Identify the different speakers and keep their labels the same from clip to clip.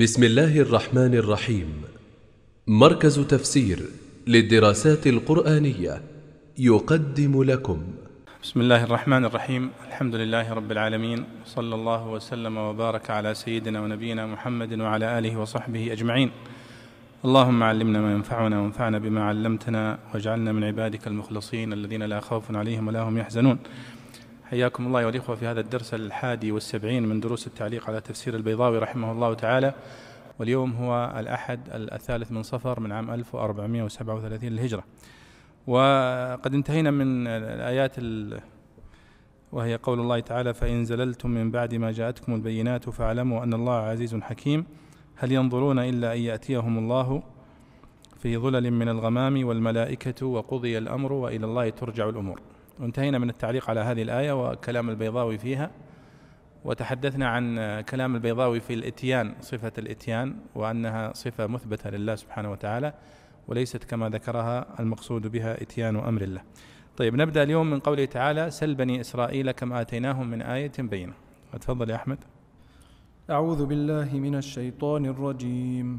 Speaker 1: بسم الله الرحمن الرحيم. مركز تفسير للدراسات القرآنية يقدم لكم.
Speaker 2: بسم الله الرحمن الرحيم. الحمد لله رب العالمين. صلى الله وسلم وبارك على سيدنا ونبينا محمد وعلى آله وصحبه أجمعين. اللهم علمنا ما ينفعنا وانفعنا بما علمتنا واجعلنا من عبادك المخلصين الذين لا خوف عليهم ولا هم يحزنون. حياكم الله والإخوة في هذا الدرس الحادي والسبعين من دروس التعليق على تفسير البيضاوي رحمه الله تعالى. واليوم هو الأحد الثالث من صفر من عام 1437 للهجرة. وقد انتهينا من الآيات وهي قول الله تعالى فإن زللتم من بعد ما جاءتكم البينات فاعلموا أن الله عزيز حكيم. هل ينظرون إلا أن يأتيهم الله في ظلل من الغمام والملائكة وقضي الأمر وإلى الله ترجع الأمور. وانتهينا من التعليق على هذه الآية وكلام البيضاوي فيها وتحدثنا عن كلام البيضاوي في الإتيان صفة الإتيان وأنها صفة مثبتة لله سبحانه وتعالى وليست كما ذكرها المقصود بها إتيان أمر الله. طيب نبدأ اليوم من قوله تعالى سل بني إسرائيل كم آتيناهم من آية بينة. تفضل يا أحمد.
Speaker 3: أعوذ بالله من الشيطان الرجيم.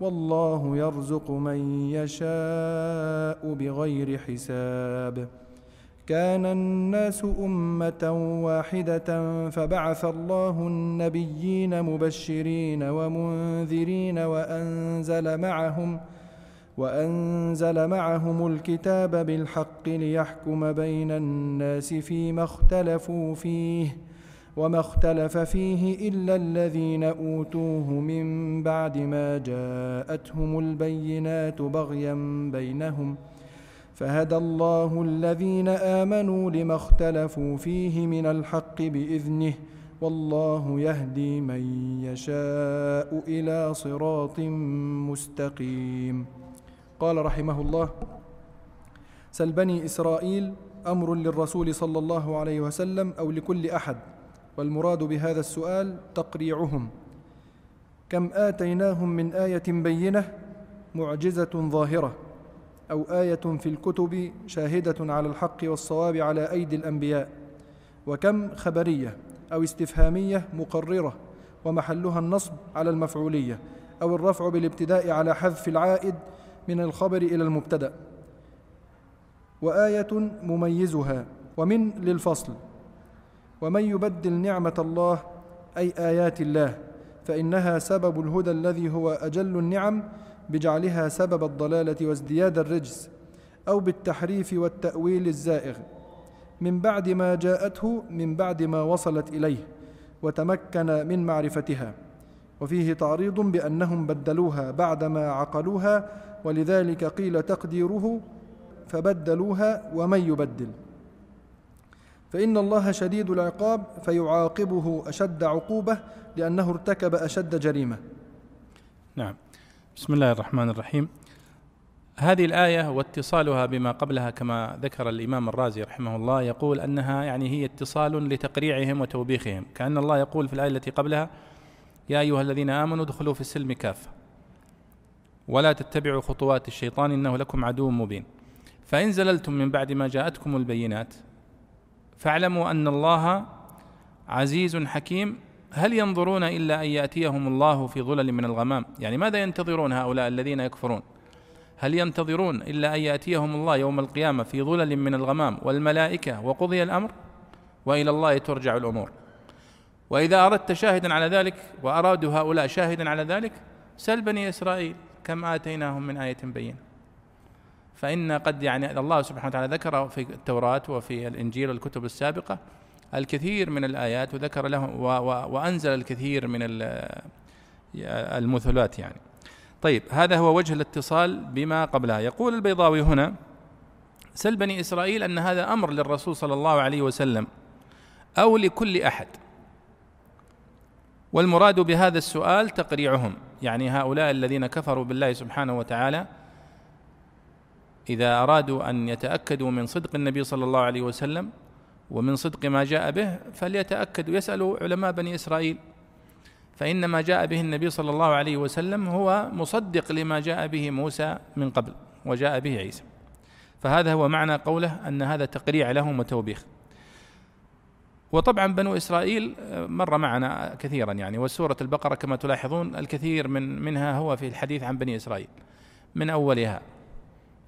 Speaker 3: والله يرزق من يشاء بغير حساب. كان الناس أمة واحدة فبعث الله النبيين مبشرين ومنذرين وأنزل معهم وأنزل معهم الكتاب بالحق ليحكم بين الناس فيما اختلفوا فيه. وما اختلف فيه إلا الذين أوتوه من بعد ما جاءتهم البينات بغيا بينهم فهدى الله الذين آمنوا لما اختلفوا فيه من الحق بإذنه والله يهدي من يشاء إلى صراط مستقيم. قال رحمه الله سل بني إسرائيل أمر للرسول صلى الله عليه وسلم أو لكل أحد والمراد بهذا السؤال تقريعهم. كم آتيناهم من آية بينة معجزة ظاهرة أو آية في الكتب شاهدة على الحق والصواب على أيدي الأنبياء وكم خبرية أو استفهامية مقررة ومحلها النصب على المفعولية أو الرفع بالابتداء على حذف العائد من الخبر إلى المبتدأ. وآية مميزها ومن للفصل ومن يبدل نعمة الله أي آيات الله فإنها سبب الهدى الذي هو أجل النعم بجعلها سبب الضلالة وازدياد الرجس أو بالتحريف والتأويل الزائغ. من بعد ما جاءته من بعد ما وصلت إليه وتمكن من معرفتها. وفيه تعريض بأنهم بدلوها بعدما عقلوها ولذلك قيل تقديره فبدلوها ومن يبدل. فإن الله شديد العقاب فيعاقبه أشد عقوبة لأنه ارتكب أشد جريمة.
Speaker 2: نعم. بسم الله الرحمن الرحيم. هذه الآية واتصالها بما قبلها كما ذكر الإمام الرازي رحمه الله يقول أنها يعني هي اتصال لتقريعهم وتوبيخهم. كأن الله يقول في الآية التي قبلها يا أيها الذين آمنوا ادخلوا في السلم كافة. ولا تتبعوا خطوات الشيطان إنه لكم عدو مبين. فإن زللتم من بعد ما جاءتكم البينات فاعلموا أن الله عزيز حكيم. هل ينظرون إلا أن يأتيهم الله في ظلل من الغمام؟ يعني ماذا ينتظرون هؤلاء الذين يكفرون؟ هل ينتظرون إلا أن يأتيهم الله يوم القيامة في ظلل من الغمام والملائكة وقضي الأمر؟ وإلى الله ترجع الأمور. وإذا أردت شاهدا على ذلك وأرادوا هؤلاء شاهدا على ذلك سل بني إسرائيل كم آتيناهم من آية بينة. فإن قد يعني الله سبحانه وتعالى ذكر في التوراة وفي الإنجيل والكتب السابقة الكثير من الآيات وذكر له وأنزل الكثير من المثلات يعني. طيب هذا هو وجه الاتصال بما قبلها. يقول البيضاوي هنا سل بني إسرائيل أن هذا أمر للرسول صلى الله عليه وسلم أو لكل أحد. والمراد بهذا السؤال تقريعهم يعني هؤلاء الذين كفروا بالله سبحانه وتعالى إذا أرادوا أن يتأكدوا من صدق النبي صلى الله عليه وسلم ومن صدق ما جاء به فليتأكدوا يسألوا علماء بني إسرائيل. فإن ما جاء به النبي صلى الله عليه وسلم هو مصدق لما جاء به موسى من قبل وجاء به عيسى. فهذا هو معنى قوله أن هذا تقريع لهم وتوبيخ. وطبعا بنو إسرائيل مر معنا كثيرا يعني وسورة البقرة كما تلاحظون الكثير من منها هو في الحديث عن بني إسرائيل. من أولها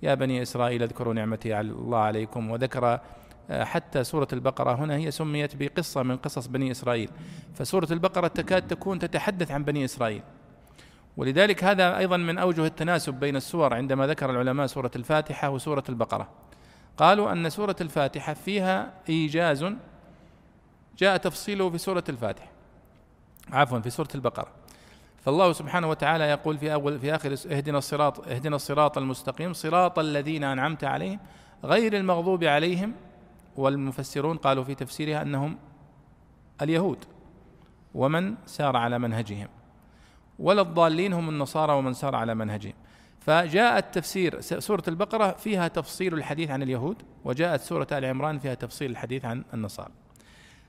Speaker 2: يا بني إسرائيل اذكروا نعمتي على الله عليكم. وذكر آه، حتى سورة البقرة هنا هي سميت بقصة من قصص بني إسرائيل. فسورة البقرة تكاد تكون تتحدث عن بني إسرائيل. ولذلك هذا أيضا من أوجه التناسب بين السور عندما ذكر العلماء سورة الفاتحة وسورة البقرة. قالوا أن سورة الفاتحة فيها إيجاز جاء تفصيله في سورة الفاتحة. عفوا في سورة البقرة. فالله سبحانه وتعالى يقول في أول في آخر اهدنا الصراط اهدنا الصراط المستقيم صراط الذين أنعمت عليهم غير المغضوب عليهم والمفسرون قالوا في تفسيرها أنهم اليهود ومن سار على منهجهم ولا الضالين هم النصارى ومن سار على منهجهم. فجاء التفسير سورة البقرة فيها تفصيل الحديث عن اليهود وجاءت سورة آل عمران فيها تفصيل الحديث عن النصارى.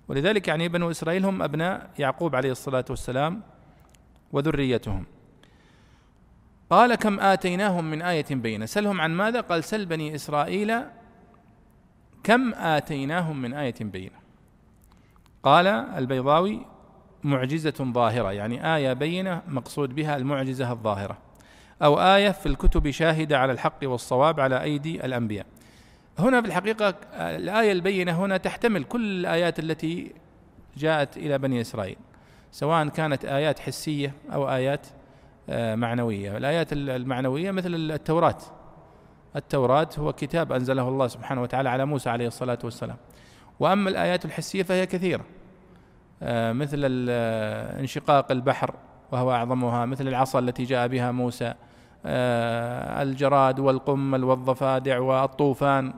Speaker 2: ولذلك يعني بنو إسرائيل هم أبناء يعقوب عليه الصلاة والسلام وذريتهم. قال كم آتيناهم من آية بينة. سلهم عن ماذا؟ قال سل بني إسرائيل كم آتيناهم من آية بينة. قال البيضاوي معجزة ظاهرة. يعني آية بينة مقصود بها المعجزة الظاهرة. أو آية في الكتب شاهدة على الحق والصواب على أيدي الأنبياء. هنا في الحقيقة الآية البينة هنا تحتمل كل الآيات التي جاءت إلى بني إسرائيل. سواء كانت آيات حسية أو آيات آه، معنوية. الآيات المعنوية مثل التوراة. التوراة هو كتاب أنزله الله سبحانه وتعالى على موسى عليه الصلاة والسلام. وأما الآيات الحسية فهي كثيرة. آه، مثل آه، انشقاق البحر وهو أعظمها مثل العصا التي جاء بها موسى. الجراد والقمل والضفادع والطوفان.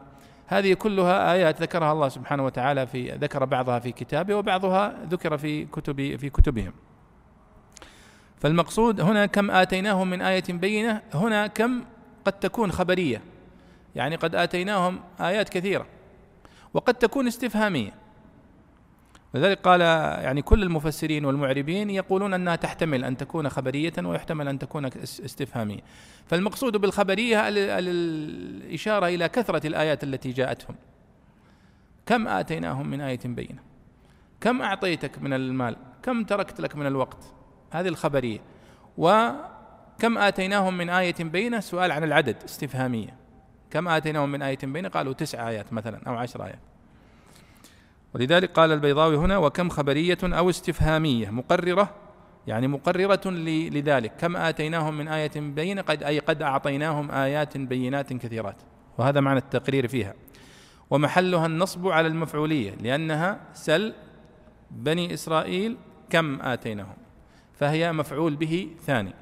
Speaker 2: هذه كلها آيات ذكرها الله سبحانه وتعالى في ذكر بعضها في كتابه وبعضها ذكر في كتب في كتبهم. فالمقصود هنا كم آتيناهم من آية بينة هنا كم قد تكون خبرية. يعني قد آتيناهم آيات كثيرة. وقد تكون استفهامية. لذلك قال يعني كل المفسرين والمعربين يقولون أنها تحتمل أن تكون خبرية ويحتمل أن تكون استفهامية. فالمقصود بالخبرية الإشارة إلى كثرة الآيات التي جاءتهم. كم آتيناهم من آية بينة؟ كم أعطيتك من المال؟ كم تركت لك من الوقت؟ هذه الخبرية. وكم آتيناهم من آية بينة؟ سؤال عن العدد استفهامية. كم آتيناهم من آية بينة؟ قالوا تسع آيات مثلا أو عشر آيات. ولذلك قال البيضاوي هنا وكم خبرية أو استفهامية مقررة يعني مقررة لذلك. كم آتيناهم من آية بينة قد أي قد أعطيناهم آيات بينات كثيرات. وهذا معنى التقرير فيها. ومحلها النصب على المفعولية لأنها سل بني إسرائيل كم آتيناهم فهي مفعول به ثاني.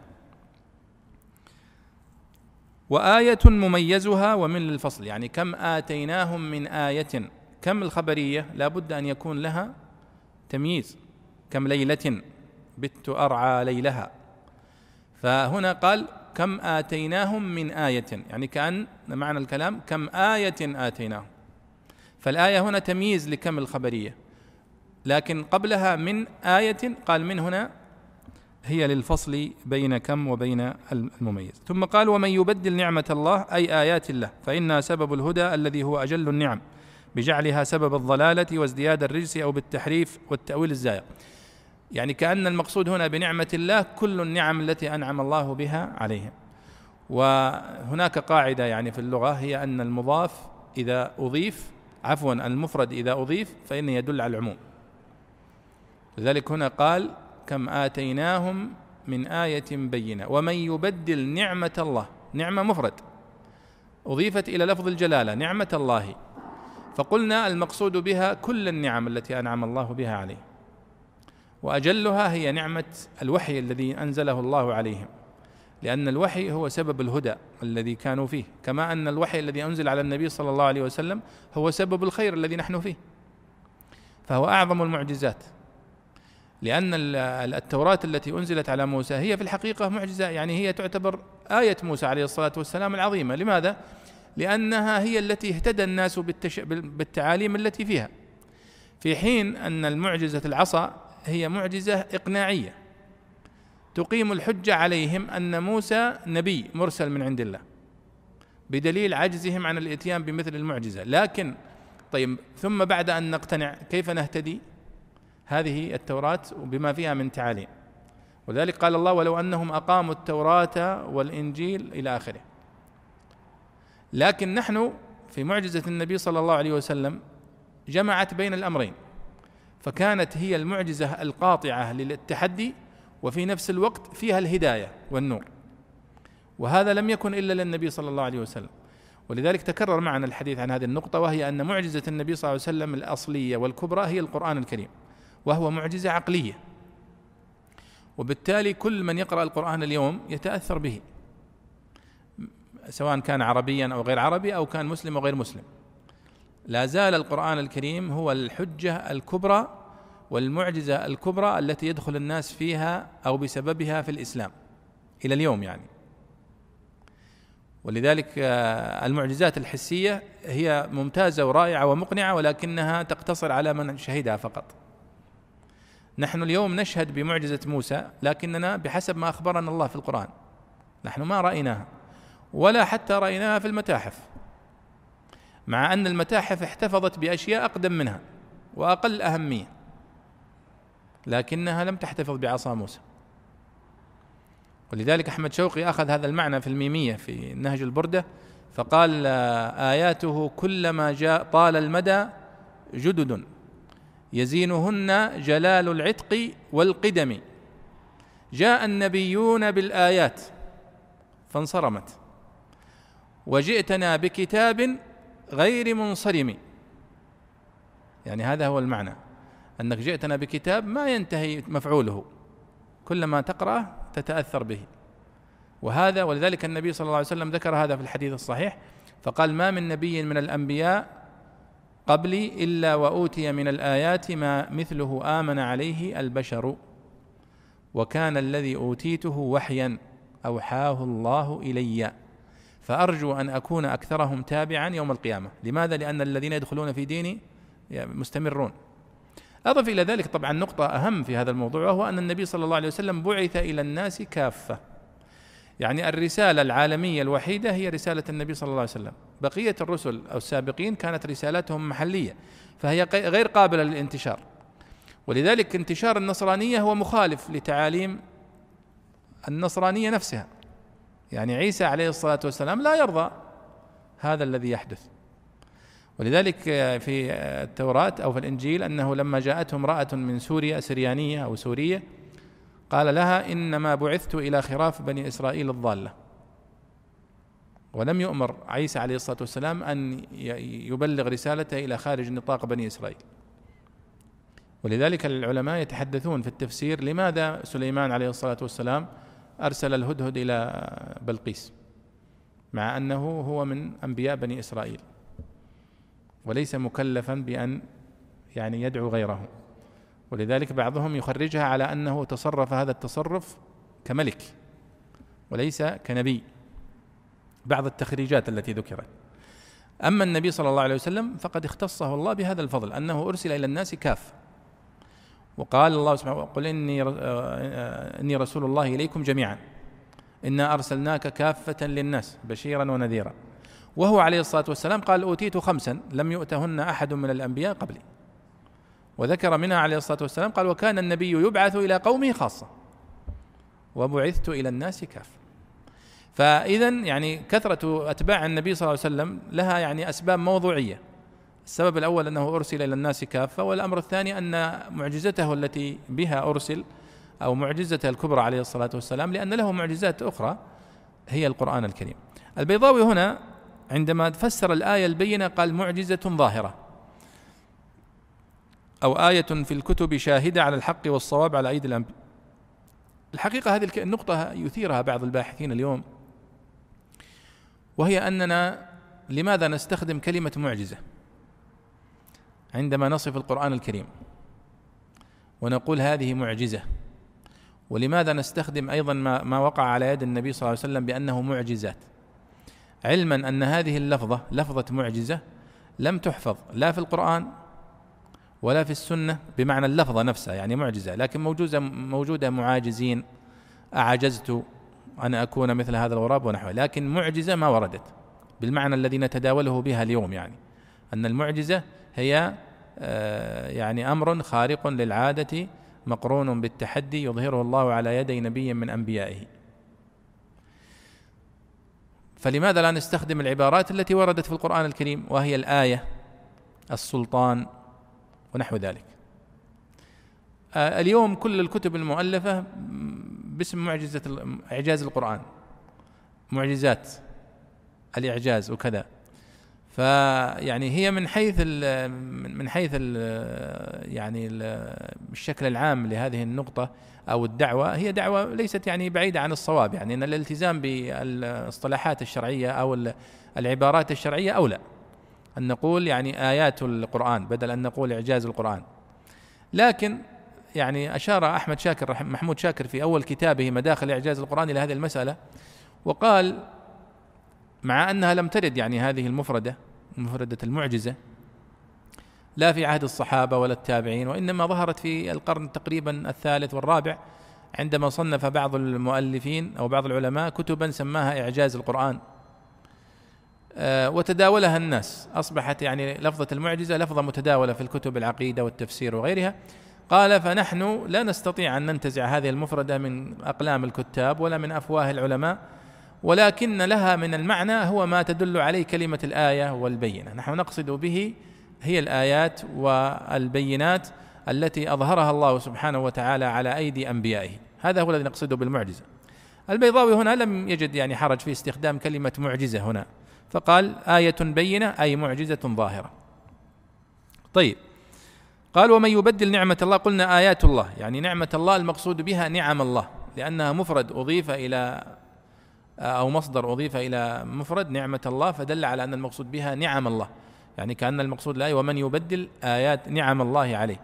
Speaker 2: وآية مميزها ومن الفصل يعني كم آتيناهم من آية كم الخبرية لا بد أن يكون لها تمييز؟ كم ليلة بت أرعى ليلها؟ فهنا قال كم آتيناهم من آية يعني كأن معنى الكلام كم آية آتيناهم. فالآية هنا تمييز لكم الخبرية. لكن قبلها من آية قال من هنا هي للفصل بين كم وبين المميز. ثم قال ومن يبدل نعمة الله أي آيات الله فإنها سبب الهدى الذي هو أجل النعم. بجعلها سبب الضلالة وازدياد الرجس أو بالتحريف والتأويل الزائغ. يعني كأن المقصود هنا بنعمة الله كل النعم التي أنعم الله بها عليهم وهناك قاعدة يعني في اللغة هي أن المضاف إذا أضيف عفوا المفرد إذا أضيف فإنه يدل على العموم. لذلك هنا قال كم آتيناهم من آية بينة. ومن يبدل نعمة الله نعمة مفرد. أضيفت إلى لفظ الجلالة نعمة الله. فقلنا المقصود بها كل النعم التي أنعم الله بها عليه. وأجلها هي نعمة الوحي الذي أنزله الله عليهم لأن الوحي هو سبب الهدى الذي كانوا فيه كما أن الوحي الذي أنزل على النبي صلى الله عليه وسلم هو سبب الخير الذي نحن فيه. فهو أعظم المعجزات لأن التوراة التي أنزلت على موسى هي في الحقيقة معجزة يعني هي تعتبر آية موسى عليه الصلاة والسلام العظيمة. لماذا؟ لأنها هي التي اهتدى الناس بالتش... بالتعاليم التي فيها. في حين أن المعجزة العصا هي معجزة إقناعية. تقيم الحجة عليهم أن موسى نبي مرسل من عند الله بدليل عجزهم عن الإتيان بمثل المعجزة. لكن طيب ثم بعد أن نقتنع كيف نهتدي؟ هذه التوراة بما فيها من تعاليم. ولذلك قال الله ولو أنهم أقاموا التوراة والإنجيل إلى آخره. لكن نحن في معجزة النبي صلى الله عليه وسلم جمعت بين الأمرين فكانت هي المعجزة القاطعة للتحدي وفي نفس الوقت فيها الهداية والنور وهذا لم يكن إلا للنبي صلى الله عليه وسلم. ولذلك تكرر معنا الحديث عن هذه النقطة وهي أن معجزة النبي صلى الله عليه وسلم الأصلية والكبرى هي القرآن الكريم وهو معجزة عقلية. وبالتالي كل من يقرأ القرآن اليوم يتأثر به. سواء كان عربيا أو غير عربي أو كان مسلم أو غير مسلم. لا زال القرآن الكريم هو الحجة الكبرى والمعجزة الكبرى التي يدخل الناس فيها أو بسببها في الإسلام إلى اليوم يعني. ولذلك آه، المعجزات الحسية هي ممتازة ورائعة ومقنعة ولكنها تقتصر على من شهدها فقط. نحن اليوم نشهد بمعجزة موسى لكننا بحسب ما أخبرنا الله في القرآن. نحن ما رأيناها. ولا حتى رأيناها في المتاحف. مع أن المتاحف احتفظت بأشياء أقدم منها وأقل أهمية لكنها لم تحتفظ بعصا موسى. ولذلك أحمد شوقي أخذ هذا المعنى في الميمية في نهج البردة فقال آياته كلما جاء طال المدى جدد يزينهن جلال العتق والقدم. جاء النبيون بالآيات فانصرمت. وجئتنا بكتاب غير منصرم. يعني هذا هو المعنى. أنك جئتنا بكتاب ما ينتهي مفعوله. كلما تقرأه تتأثر به. وهذا ولذلك النبي صلى الله عليه وسلم ذكر هذا في الحديث الصحيح. فقال ما من نبي من الأنبياء قبلي إلا وأوتي من الآيات ما مثله آمن عليه البشر. وكان الذي أوتيته وحيا أوحاه الله إلي. فأرجو أن أكون أكثرهم تابعا يوم القيامة. لماذا؟ لأن الذين يدخلون في ديني مستمرون. أضف إلى ذلك طبعا نقطة أهم في هذا الموضوع وهو أن النبي صلى الله عليه وسلم بعث إلى الناس كافة. يعني الرسالة العالمية الوحيدة هي رسالة النبي صلى الله عليه وسلم. بقية الرسل أو السابقين كانت رسالتهم محلية فهي غير قابلة للانتشار. ولذلك انتشار النصرانية هو مخالف لتعاليم النصرانية نفسها. يعني عيسى عليه الصلاة والسلام لا يرضى هذا الذي يحدث. ولذلك في التوراة أو في الإنجيل أنه لما جاءته امرأة من سوريا سريانية أو سورية قال لها إنما بعثت إلى خراف بني إسرائيل الضالة. ولم يؤمر عيسى عليه الصلاة والسلام أن يبلغ رسالته إلى خارج نطاق بني إسرائيل. ولذلك العلماء يتحدثون في التفسير لماذا سليمان عليه الصلاة والسلام أرسل الهدهد إلى بلقيس مع أنه هو من أنبياء بني إسرائيل وليس مكلفا بأن يعني يدعو غيره. ولذلك بعضهم يخرجها على أنه تصرف هذا التصرف كملك وليس كنبي. بعض التخريجات التي ذكرت. أما النبي صلى الله عليه وسلم فقد اختصه الله بهذا الفضل أنه أرسل إلى الناس كافة وقال الله سبحانه قل إني إني رسول الله إليكم جميعا. إنا أرسلناك كافة للناس بشيرا ونذيرا. وهو عليه الصلاة والسلام قال أوتيت خمسا لم يؤتهن أحد من الأنبياء قبلي. وذكر منها عليه الصلاة والسلام قال وكان النبي يبعث إلى قومه خاصة. وبعثت إلى الناس كافة. فاذا يعني كثرة أتباع النبي صلى الله عليه وسلم لها يعني أسباب موضوعية. السبب الأول أنه أرسل إلى الناس كافة والأمر الثاني أن معجزته التي بها أرسل أو معجزته الكبرى عليه الصلاة والسلام لأن له معجزات أخرى هي القرآن الكريم. البيضاوي هنا عندما فسر الآية البينة قال معجزة ظاهرة. أو آية في الكتب شاهدة على الحق والصواب على أيدي الأنبياء. الحقيقة هذه النقطة يثيرها بعض الباحثين اليوم. وهي أننا لماذا نستخدم كلمة معجزة؟ عندما نصف القرآن الكريم ونقول هذه معجزة ولماذا نستخدم أيضا ما, ما وقع على يد النبي صلى الله عليه وسلم بأنه معجزات؟ علما أن هذه اللفظة لفظة معجزة لم تحفظ لا في القرآن ولا في السنة بمعنى اللفظة نفسها يعني معجزة لكن موجودة موجودة معاجزين أعجزت أن أكون مثل هذا الغراب ونحوه لكن معجزة ما وردت بالمعنى الذي نتداوله بها اليوم يعني أن المعجزة هي آه، يعني أمر خارق للعادة مقرون بالتحدي يظهره الله على يدي نبي من أنبيائه. فلماذا لا نستخدم العبارات التي وردت في القرآن الكريم وهي الآية السلطان ونحو ذلك؟ آه، اليوم كل الكتب المؤلفة باسم معجزة إعجاز القرآن معجزات الإعجاز وكذا. فيعني هي من حيث ال من حيث ال يعني ال الشكل العام لهذه النقطة أو الدعوة هي دعوة ليست يعني بعيدة عن الصواب يعني أن الالتزام بالإصطلاحات الشرعية أو العبارات الشرعية أولى أن نقول يعني آيات القرآن بدل أن نقول إعجاز القرآن. لكن يعني أشار أحمد شاكر محمود شاكر في أول كتابه مداخل إعجاز القرآن إلى هذه المسألة وقال مع أنها لم ترد يعني هذه المفردة مفردة المعجزة لا في عهد الصحابة ولا التابعين وإنما ظهرت في القرن تقريبا الثالث والرابع عندما صنف بعض المؤلفين أو بعض العلماء كتبا سماها إعجاز القرآن. آه، وتداولها الناس. أصبحت يعني لفظة المعجزة لفظة متداولة في الكتب العقيدة والتفسير وغيرها. قال فنحن لا نستطيع أن ننتزع هذه المفردة من أقلام الكتاب ولا من أفواه العلماء ولكن لها من المعنى هو ما تدل عليه كلمة الآية والبينة. نحن نقصد به هي الآيات والبينات التي أظهرها الله سبحانه وتعالى على أيدي أنبيائه. هذا هو الذي نقصده بالمعجزة. البيضاوي هنا لم يجد يعني حرج في استخدام كلمة معجزة هنا. فقال آية بينة أي معجزة ظاهرة. طيب. قال ومن يبدل نعمة الله؟ قلنا آيات الله. يعني نعمة الله المقصود بها نعم الله لأنها مفرد أضيف إلى أو مصدر أضيف إلى مفرد نعمة الله فدل على أن المقصود بها نعم الله. يعني كأن المقصود الآية ومن يبدل آيات نعم الله عليه.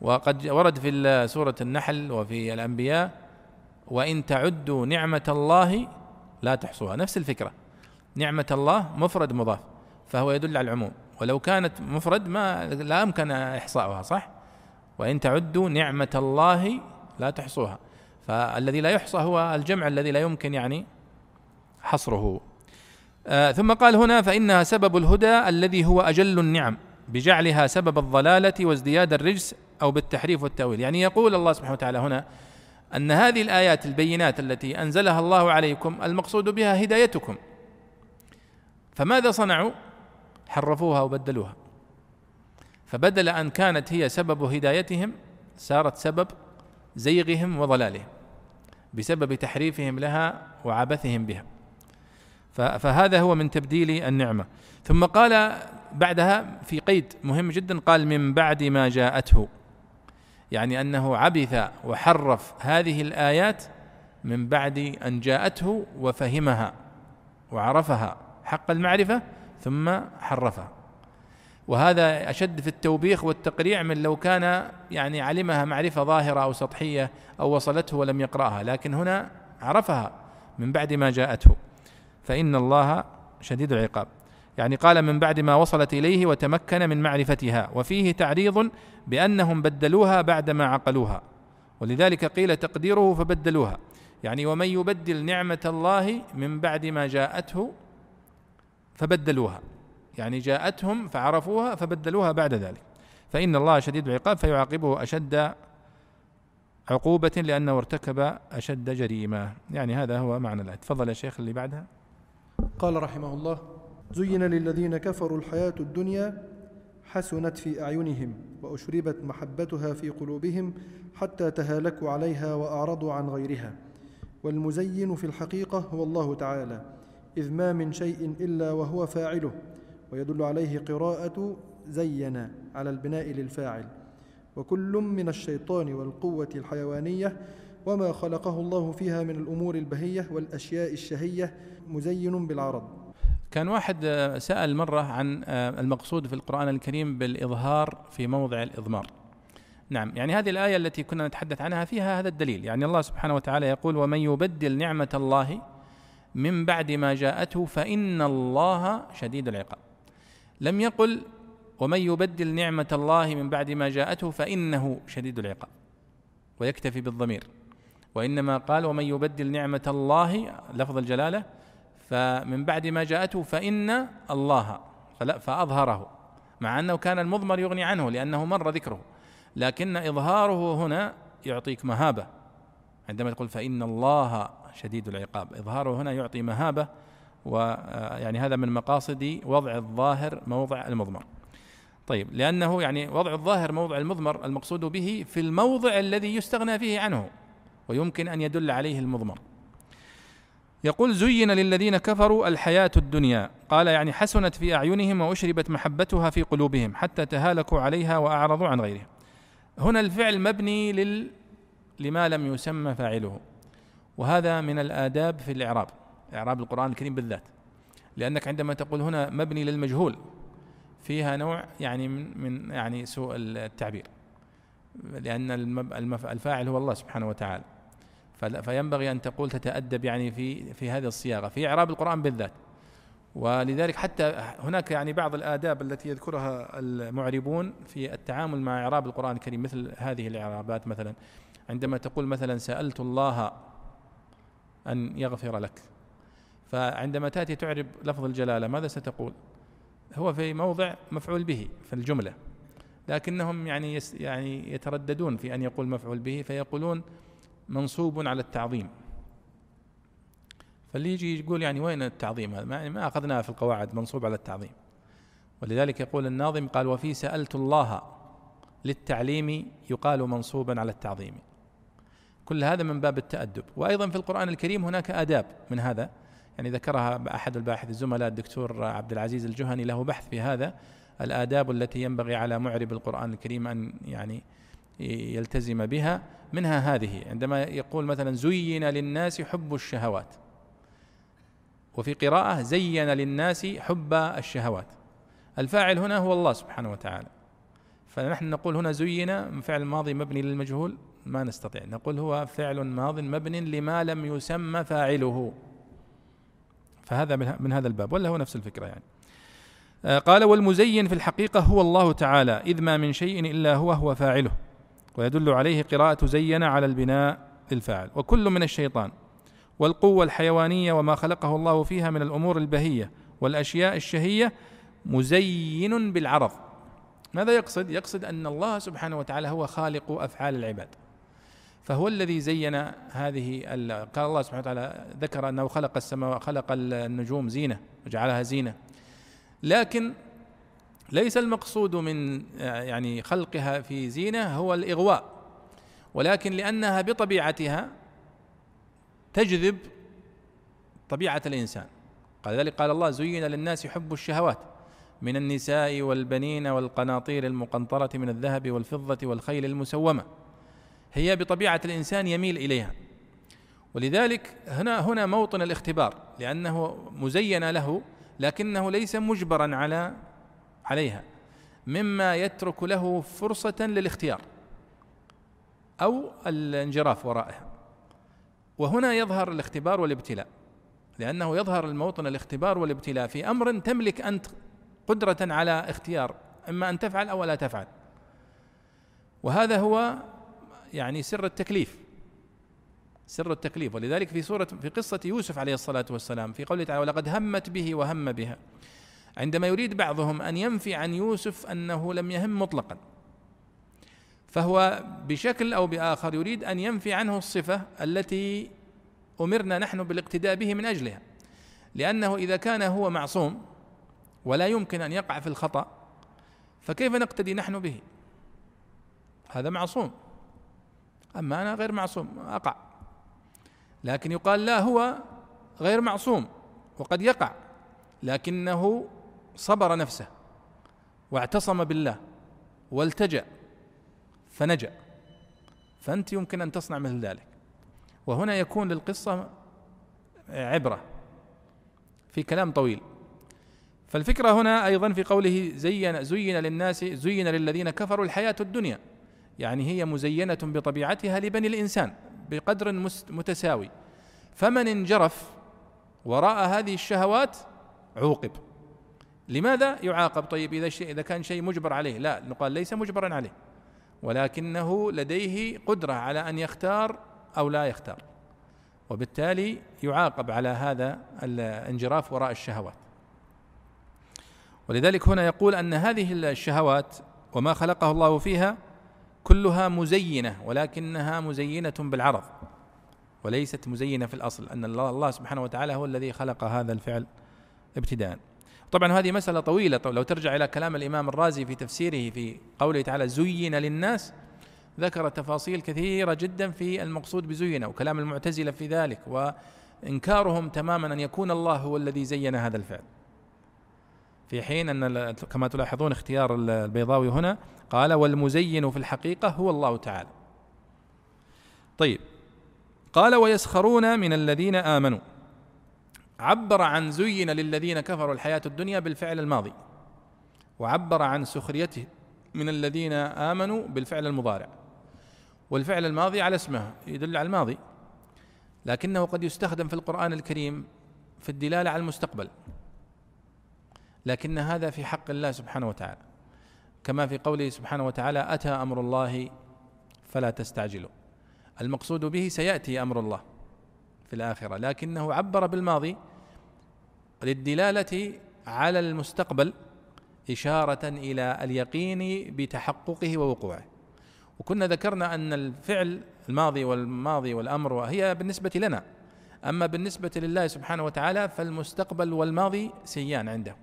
Speaker 2: وقد ورد في سورة النحل وفي الأنبياء وإن تعدوا نعمة الله لا تحصوها. نفس الفكرة. نعمة الله مفرد مضاف فهو يدل على العموم. ولو كانت مفرد ما لا يمكن إحصاؤها صح؟ وإن تعدوا نعمة الله لا تحصوها. فالذي لا يحصى هو الجمع الذي لا يمكن يعني حصره. آه ثم قال هنا فإنها سبب الهدى الذي هو أجل النعم بجعلها سبب الضلالة وازدياد الرجس أو بالتحريف والتأويل. يعني يقول الله سبحانه وتعالى هنا أن هذه الآيات البينات التي أنزلها الله عليكم المقصود بها هدايتكم. فماذا صنعوا؟ حرفوها وبدلوها. فبدل أن كانت هي سبب هدايتهم صارت سبب زيغهم وضلالهم بسبب تحريفهم لها وعبثهم بها. فهذا هو من تبديل النعمة. ثم قال بعدها في قيد مهم جدا قال من بعد ما جاءته يعني أنه عبث وحرف هذه الآيات من بعد أن جاءته وفهمها وعرفها حق المعرفة ثم حرفها. وهذا أشد في التوبيخ والتقريع من لو كان يعني علمها معرفة ظاهرة أو سطحية أو وصلته ولم يقرأها لكن هنا عرفها من بعد ما جاءته. فإن الله شديد العقاب. يعني قال من بعد ما وصلت إليه وتمكن من معرفتها وفيه تعريض بأنهم بدلوها بعدما عقلوها. ولذلك قيل تقديره فبدلوها. يعني ومن يبدل نعمة الله من بعد ما جاءته فبدلوها. يعني جاءتهم فعرفوها فبدلوها بعد ذلك. فإن الله شديد العقاب فيعاقبه أشد عقوبة لأنه ارتكب أشد جريمة. يعني هذا هو معنى الآية. تفضل يا شيخ اللي بعدها.
Speaker 3: قال رحمه الله زين للذين كفروا الحياة الدنيا حسنت في أعينهم وأشربت محبتها في قلوبهم حتى تهالكوا عليها وأعرضوا عن غيرها. والمزين في الحقيقة هو الله تعالى إذ ما من شيء إلا وهو فاعله ويدل عليه قراءة زين على البناء للفاعل. وكل من الشيطان والقوة الحيوانية وما خلقه الله فيها من الأمور البهية والأشياء الشهية مزين بالعرض.
Speaker 2: كان واحد سأل مرة عن المقصود في القرآن الكريم بالإظهار في موضع الإضمار. نعم يعني هذه الآية التي كنا نتحدث عنها فيها هذا الدليل. يعني الله سبحانه وتعالى يقول ومن يبدل نعمة الله من بعد ما جاءته فإن الله شديد العقاب. لم يقل ومن يبدل نعمة الله من بعد ما جاءته فإنه شديد العقاب. ويكتفي بالضمير. وإنما قال ومن يبدل نعمة الله لفظ الجلالة فمن بعد ما جاءته فإن الله فأظهره مع أنه كان المضمر يغني عنه لأنه مر ذكره. لكن إظهاره هنا يعطيك مهابة. عندما تقول فإن الله شديد العقاب إظهاره هنا يعطي مهابة ويعني هذا من مقاصد وضع الظاهر موضع المضمر. طيب لأنه يعني وضع الظاهر موضع المضمر المقصود به في الموضع الذي يستغنى فيه عنه. ويمكن أن يدل عليه المضمر. يقول زين للذين كفروا الحياة الدنيا. قال يعني حسنت في أعينهم وأشربت محبتها في قلوبهم حتى تهالكوا عليها وأعرضوا عن غيرها. هنا الفعل مبني لل لما لم يسمى فاعله. وهذا من الآداب في الإعراب إعراب القرآن الكريم بالذات. لأنك عندما تقول هنا مبني للمجهول فيها نوع يعني من من يعني سوء التعبير. لأن الفاعل هو الله سبحانه وتعالى. فينبغي أن تقول تتأدب يعني في في هذه الصياغة في إعراب القرآن بالذات. ولذلك حتى هناك يعني بعض الآداب التي يذكرها المعربون في التعامل مع إعراب القرآن الكريم مثل هذه الإعرابات مثلا. عندما تقول مثلا سألت الله أن يغفر لك فعندما تأتي تعرب لفظ الجلالة ماذا ستقول؟ هو في موضع مفعول به في الجملة. لكنهم يعني يعني يترددون في أن يقول مفعول به فيقولون منصوب على التعظيم. فاللي يجي يقول يعني وين التعظيم هذا؟ ما, ما أخذناه في القواعد منصوب على التعظيم. ولذلك يقول الناظم قال وفي سألت الله للتعليم يقال منصوبا على التعظيم. كل هذا من باب التأدب. وأيضا في القرآن الكريم هناك آداب من هذا. يعني ذكرها أحد الباحث الزملاء الدكتور عبد العزيز الجهني له بحث في هذا. الآداب التي ينبغي على معرب القرآن الكريم أن يعني يلتزم بها منها هذه عندما يقول مثلا زين للناس حب الشهوات. وفي قراءة زين للناس حب الشهوات. الفاعل هنا هو الله سبحانه وتعالى. فنحن نقول هنا زين فعل ماضي مبني للمجهول؟ ما نستطيع. نقول هو فعل ماض مبني لما لم يسمى فاعله. فهذا من هذا الباب ولا هو نفس الفكرة يعني. آه، قال والمزين في الحقيقة هو الله تعالى إذ ما من شيء إلا هو هو فاعله. ويدل عليه قراءة زين على البناء للفاعل وكل من الشيطان والقوة الحيوانية وما خلقه الله فيها من الأمور البهية والأشياء الشهية مزين بالعرض. ماذا يقصد؟ يقصد أن الله سبحانه وتعالى هو خالق أفعال العباد. فهو الذي زين هذه قال الله سبحانه وتعالى ذكر أنه خلق السماء خلق النجوم زينة وجعلها زينة. لكن ليس المقصود من يعني خلقها في زينة هو الإغواء ولكن لأنها بطبيعتها تجذب طبيعة الإنسان. قال ذلك قال الله زين للناس حب الشهوات من النساء والبنين والقناطير المقنطرة من الذهب والفضة والخيل المسومة. هي بطبيعة الإنسان يميل إليها. ولذلك هنا هنا موطن الاختبار لأنه مزين له لكنه ليس مجبرا على عليها مما يترك له فرصة للاختيار أو الانجراف ورائها. وهنا يظهر الاختبار والابتلاء لأنه يظهر الموطن الاختبار والابتلاء في أمر تملك أنت قدرة على اختيار إما أن تفعل أو لا تفعل. وهذا هو يعني سر التكليف سر التكليف. ولذلك في سورة في قصة يوسف عليه الصلاة والسلام في قوله تعالى ولقد همت به وهم بها. عندما يريد بعضهم أن ينفي عن يوسف أنه لم يهم مطلقا. فهو بشكل أو بآخر يريد أن ينفي عنه الصفة التي أمرنا نحن بالاقتداء به من أجلها. لأنه إذا كان هو معصوم ولا يمكن أن يقع في الخطأ فكيف نقتدي نحن به؟ هذا معصوم. أما أنا غير معصوم أقع. لكن يقال لا هو غير معصوم وقد يقع. لكنه صبر نفسه واعتصم بالله والتجأ فنجأ. فأنت يمكن أن تصنع مثل ذلك. وهنا يكون للقصة عبرة في كلام طويل. فالفكرة هنا أيضا في قوله زين زين للناس زين للذين كفروا الحياة الدنيا. يعني هي مزينة بطبيعتها لبني الإنسان بقدر متساوي. فمن انجرف وراء هذه الشهوات عوقب. لماذا يعاقب؟ طيب إذا شيء إذا كان شيء مجبر عليه. لا نقال ليس مجبرا عليه. ولكنه لديه قدرة على أن يختار أو لا يختار. وبالتالي يعاقب على هذا الانجراف وراء الشهوات. ولذلك هنا يقول أن هذه الشهوات وما خلقه الله فيها كلها مزينة ولكنها مزينة بالعرض وليست مزينة في الأصل أن الله سبحانه وتعالى هو الذي خلق هذا الفعل ابتداء. طبعا هذه مسألة طويلة. لو ترجع إلى كلام الإمام الرازي في تفسيره في قوله تعالى زين للناس ذكر تفاصيل كثيرة جدا في المقصود بزين وكلام المعتزلة في ذلك وإنكارهم تماما أن يكون الله هو الذي زين هذا الفعل. في حين أن كما تلاحظون اختيار البيضاوي هنا قال والمزين في الحقيقة هو الله تعالى. طيب. قال ويسخرون من الذين آمنوا. عبر عن زين للذين كفروا الحياة الدنيا بالفعل الماضي وعبر عن سخريته من الذين آمنوا بالفعل المضارع والفعل الماضي على اسمه يدل على الماضي لكنه قد يستخدم في القرآن الكريم في الدلالة على المستقبل لكن هذا في حق الله سبحانه وتعالى كما في قوله سبحانه وتعالى أتى أمر الله فلا تستعجلوا. المقصود به سيأتي أمر الله. في الآخرة لكنه عبر بالماضي للدلالة على المستقبل إشارة إلى اليقين بتحققه ووقوعه. وكنا ذكرنا أن الفعل الماضي والماضي والأمر هي بالنسبة لنا أما بالنسبة لله سبحانه وتعالى فالمستقبل والماضي سيان عنده.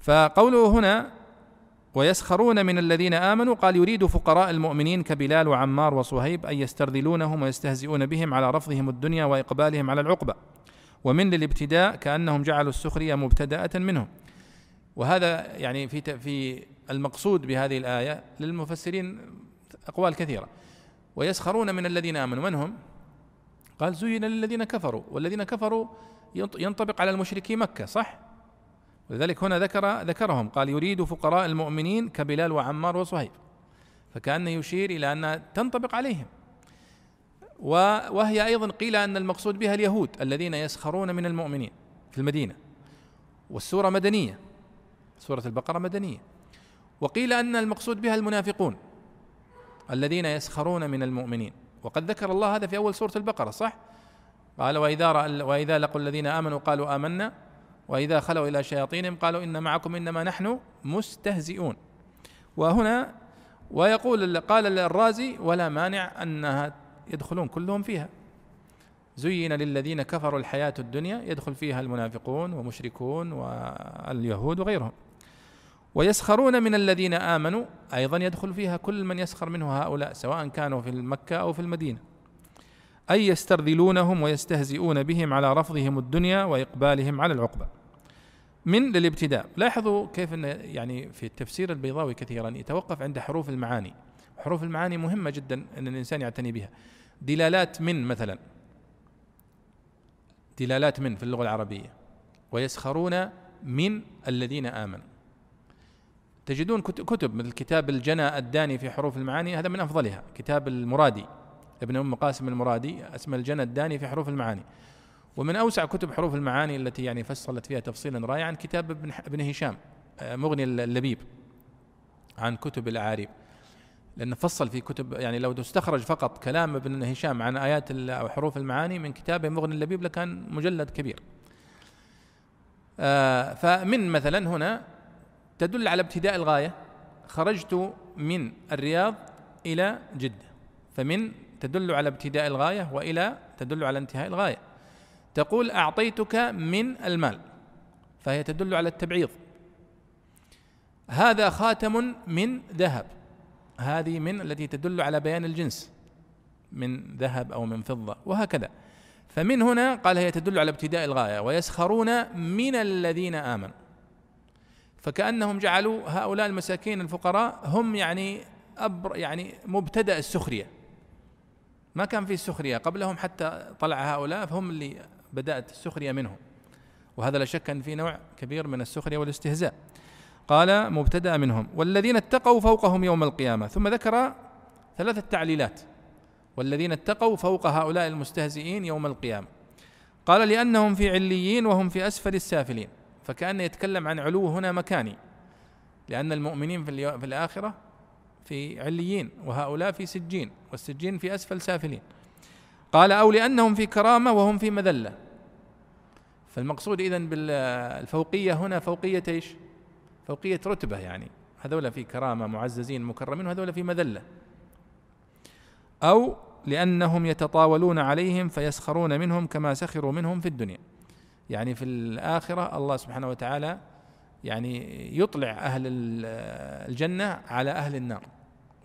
Speaker 2: فقوله هنا ويسخرون من الذين آمنوا. قال يريد فقراء المؤمنين كبلال وعمار وصهيب أن يسترذلونهم ويستهزئون بهم على رفضهم الدنيا وإقبالهم على العقبة. ومن للابتداء كأنهم جعلوا السخرية مبتدأة منهم. وهذا يعني في في المقصود بهذه الآية للمفسرين أقوال كثيرة. ويسخرون من الذين آمنوا. من هم؟ قال زين للذين كفروا. والذين كفروا ينطبق على المشركي مكة صح؟ ولذلك هنا ذكر ذكرهم قال يريد فقراء المؤمنين كبلال وعمار وصهيب. فكأنه يشير إلى أنها تنطبق عليهم. وهي أيضا قيل أن المقصود بها اليهود الذين يسخرون من المؤمنين في المدينة. والسورة مدنية سورة البقرة مدنية. وقيل أن المقصود بها المنافقون الذين يسخرون من المؤمنين. وقد ذكر الله هذا في أول سورة البقرة صح؟ قال وإذا وإذا لقوا الذين آمنوا قالوا آمنا. وإذا خلوا إلى شياطينهم قالوا إن معكم إنما نحن مستهزئون. وهنا ويقول قال الرازي ولا مانع أنها يدخلون كلهم فيها. زين للذين كفروا الحياة الدنيا يدخل فيها المنافقون ومشركون واليهود وغيرهم. ويسخرون من الذين آمنوا أيضا يدخل فيها كل من يسخر منه هؤلاء سواء كانوا في مكة أو في المدينة. أي يسترذلونهم ويستهزئون بهم على رفضهم الدنيا وإقبالهم على العقبة. من للابتداء. لاحظوا كيف أن يعني في التفسير البيضاوي كثيرا يتوقف عند حروف المعاني. حروف المعاني مهمة جدا أن الإنسان يعتني بها. دلالات من مثلا. دلالات من في اللغة العربية. ويسخرون من الذين آمنوا. تجدون كتب مثل كتاب الجنى الداني في حروف المعاني هذا من أفضلها. كتاب المرادي. ابن أم قاسم المرادي اسمه الجنى الداني في حروف المعاني. ومن أوسع كتب حروف المعاني التي يعني فصلت فيها تفصيلا رائعا كتاب ابن ابن هشام آه، مغني اللبيب عن كتب الأعاريب. لأنه فصل في كتب يعني لو تستخرج فقط كلام ابن هشام عن آيات أو حروف المعاني من كتابه مغني اللبيب لكان مجلد كبير. آه فمن مثلا هنا تدل على ابتداء الغاية خرجت من الرياض إلى جدة. فمن تدل على ابتداء الغاية وإلى تدل على انتهاء الغاية. تقول أعطيتك من المال فهي تدل على التبعيض. هذا خاتم من ذهب. هذه من التي تدل على بيان الجنس من ذهب أو من فضة وهكذا. فمن هنا قال هي تدل على ابتداء الغاية ويسخرون من الذين آمنوا. فكأنهم جعلوا هؤلاء المساكين الفقراء هم يعني أبر يعني مبتدأ السخرية. ما كان في السخرية قبلهم حتى طلع هؤلاء فهم اللي بدأت السخرية منهم. وهذا لا شك أن في نوع كبير من السخرية والاستهزاء. قال مبتدأ منهم والذين اتقوا فوقهم يوم القيامة. ثم ذكر ثلاثة تعليلات. والذين اتقوا فوق هؤلاء المستهزئين يوم القيامة. قال لأنهم في عليين وهم في أسفل السافلين. فكأنه يتكلم عن علو هنا مكاني. لأن المؤمنين في, في الآخرة في عليين وهؤلاء في سجين والسجين في أسفل سافلين. قال أو لأنهم في كرامة وهم في مذلة. فالمقصود إذن بالفوقية هنا فوقية إيش؟ فوقية رتبة يعني. هذول في كرامة معززين مكرمين وهذول في مذلة. أو لأنهم يتطاولون عليهم فيسخرون منهم كما سخروا منهم في الدنيا. يعني في الآخرة الله سبحانه وتعالى يعني يطلع أهل الجنة على أهل النار.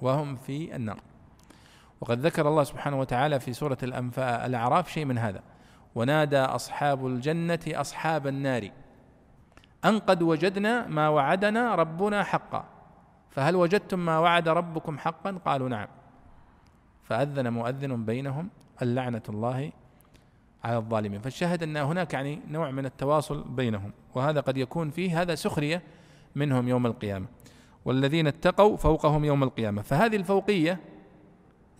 Speaker 2: وهم في النار. وقد ذكر الله سبحانه وتعالى في سورة الأعراف شيء من هذا. ونادى أصحاب الجنة أصحاب النار. أن قد وجدنا ما وعدنا ربنا حقا. فهل وجدتم ما وعد ربكم حقا؟ قالوا نعم. فأذن مؤذن بينهم اللعنة الله على الظالمين. فالشاهد أن هناك يعني نوع من التواصل بينهم. وهذا قد يكون فيه هذا سخرية منهم يوم القيامة. والذين اتقوا فوقهم يوم القيامة. فهذه الفوقية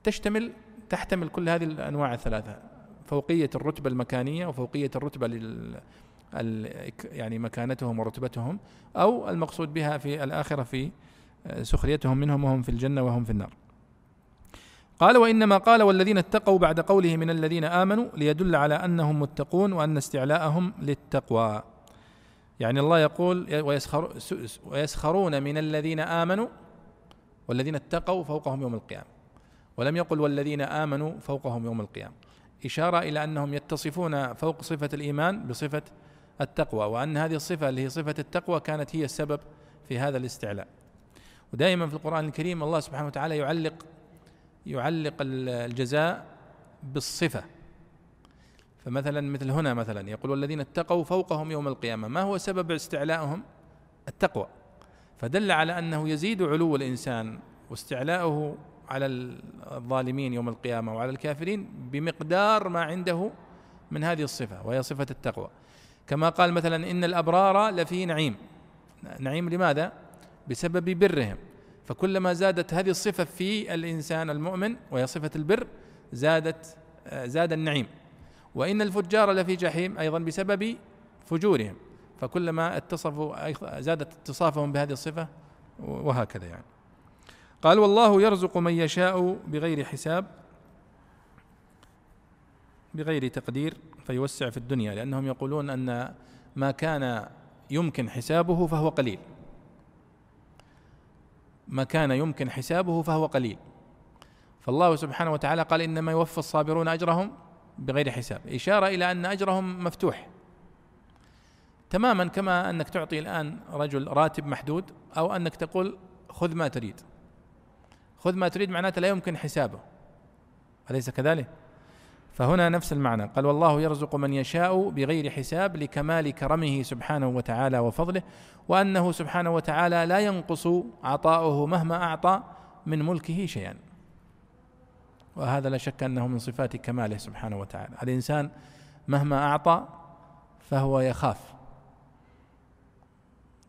Speaker 2: تشتمل تحتمل كل هذه الأنواع الثلاثة. فوقية الرتبة المكانية وفوقية الرتبة لل يعني مكانتهم ورتبتهم أو المقصود بها في الآخرة في سخريتهم منهم وهم في الجنة وهم في النار. قال وإنما قال والذين اتقوا بعد قوله من الذين آمنوا ليدل على أنهم متقون وأن استعلاءهم للتقوى. يعني الله يقول ويسخر ويسخرون من الذين آمنوا والذين اتقوا فوقهم يوم القيامة. ولم يقل والذين آمنوا فوقهم يوم القيامة. إشارة إلى أنهم يتصفون فوق صفة الإيمان بصفة التقوى وأن هذه الصفة اللي هي صفة التقوى كانت هي السبب في هذا الاستعلاء. ودائما في القرآن الكريم الله سبحانه وتعالى يعلق يعلق الجزاء بالصفة. فمثلا مثل هنا مثلا يقول والذين اتقوا فوقهم يوم القيامة ما هو سبب استعلائهم التقوى. فدل على أنه يزيد علو الإنسان واستعلاؤه على الظالمين يوم القيامة وعلى الكافرين بمقدار ما عنده من هذه الصفة وهي صفة التقوى. كما قال مثلا إن الأبرار لفي نعيم. نعيم لماذا؟ بسبب برهم. فكلما زادت هذه الصفة في الإنسان المؤمن وهي صفة البر زادت زاد النعيم. وإن الفجار لفي جحيم أيضا بسبب فجورهم. فكلما اتصفوا زادت اتصافهم بهذه الصفة وهكذا يعني. قال والله يرزق من يشاء بغير حساب بغير تقدير فيوسع في الدنيا. لأنهم يقولون أن ما كان يمكن حسابه فهو قليل. ما كان يمكن حسابه فهو قليل. فالله سبحانه وتعالى قال إنما يوفى الصابرون أجرهم بغير حساب. إشارة إلى أن أجرهم مفتوح. تماما كما أنك تعطي الآن رجل راتب محدود أو أنك تقول خذ ما تريد. خذ ما تريد معناته لا يمكن حسابه. أليس كذلك؟ فهنا نفس المعنى. قال والله يرزق من يشاء بغير حساب لكمال كرمه سبحانه وتعالى وفضله وأنه سبحانه وتعالى لا ينقص عطاؤه مهما أعطى من ملكه شيئا. وهذا لا شك أنه من صفات كماله سبحانه وتعالى. الإنسان مهما أعطى فهو يخاف.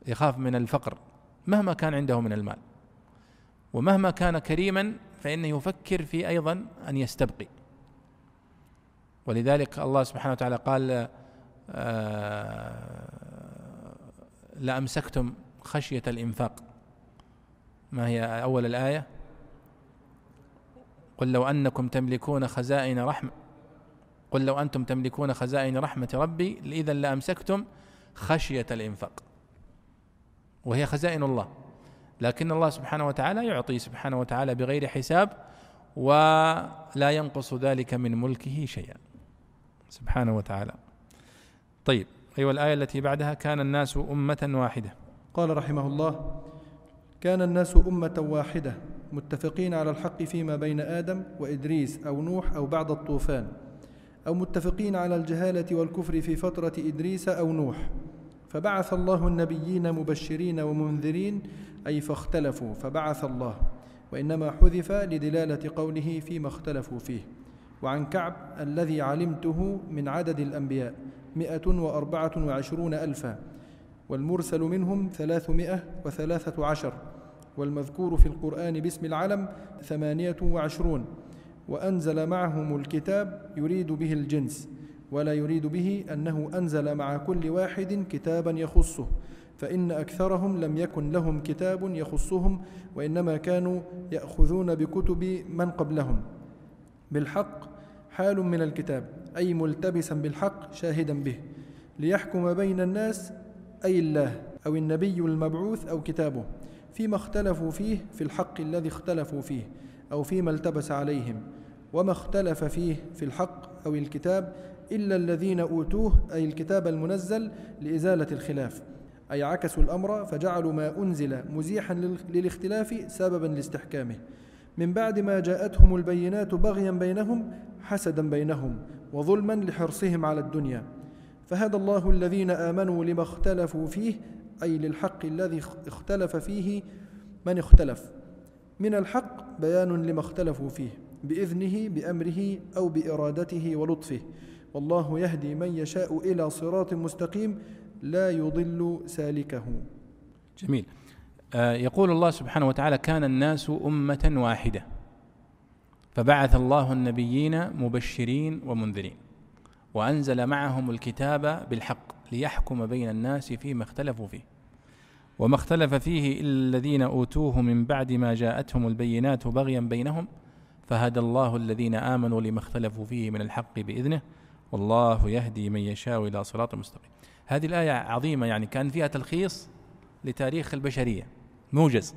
Speaker 2: يخاف من الفقر مهما كان عنده من المال. ومهما كان كريما فإنه يفكر في أيضا أن يستبقي. ولذلك الله سبحانه وتعالى قال آه، لأمسكتم خشية الإنفاق. ما هي أول الآية؟ قل لو أنكم تملكون خزائن رحمة قل لو أنتم تملكون خزائن رحمة ربي إذا لأمسكتم خشية الإنفاق. وهي خزائن الله. لكن الله سبحانه وتعالى يعطي سبحانه وتعالى بغير حساب ولا ينقص ذلك من ملكه شيئا. سبحانه وتعالى. طيب أيوة الآية التي بعدها كان الناس أمة واحدة.
Speaker 3: قال رحمه الله كان الناس أمة واحدة. متفقين على الحق فيما بين آدم وإدريس أو نوح أو بعد الطوفان أو متفقين على الجهالة والكفر في فترة إدريس أو نوح فبعث الله النبيين مبشرين ومنذرين أي فاختلفوا فبعث الله وإنما حذف لدلالة قوله فيما اختلفوا فيه وعن كعب الذي علمته من عدد الأنبياء مئة وأربعة وعشرون ألفا والمرسل منهم ثلاثمائة وثلاثة عشر. والمذكور في القرآن باسم العلم ثمانية وعشرون. وأنزل معهم الكتاب يريد به الجنس ولا يريد به أنه أنزل مع كل واحد كتابا يخصه فإن أكثرهم لم يكن لهم كتاب يخصهم وإنما كانوا يأخذون بكتب من قبلهم. بالحق حال من الكتاب أي ملتبسا بالحق شاهدا به ليحكم بين الناس أي الله أو النبي المبعوث أو كتابه. فيما اختلفوا فيه في الحق الذي اختلفوا فيه أو فيما التبس عليهم وما اختلف فيه في الحق أو الكتاب إلا الذين أوتوه أي الكتاب المنزل لإزالة الخلاف أي عكسوا الأمر فجعلوا ما أنزل مزيحا للاختلاف سببا لاستحكامه. من بعد ما جاءتهم البينات بغيا بينهم حسدا بينهم وظلما لحرصهم على الدنيا. فهدى الله الذين آمنوا لما اختلفوا فيه أي للحق الذي اختلف فيه من اختلف. من الحق بيان لما اختلفوا فيه بإذنه بأمره أو بإرادته ولطفه. والله يهدي من يشاء إلى صراط مستقيم لا يضل سالكه.
Speaker 2: جميل. آه يقول الله سبحانه وتعالى كان الناس أمة واحدة. فبعث الله النبيين مبشرين ومنذرين وأنزل معهم الكتاب بالحق. ليحكم بين الناس فيما اختلفوا فيه. وما اختلف فيه إلا الذين أوتوه من بعد ما جاءتهم البينات بغيا بينهم فهدى الله الذين آمنوا لما اختلفوا فيه من الحق بإذنه والله يهدي من يشاء إلى صراط مستقيم. هذه الآية عظيمة يعني كان فيها تلخيص لتاريخ البشرية موجز.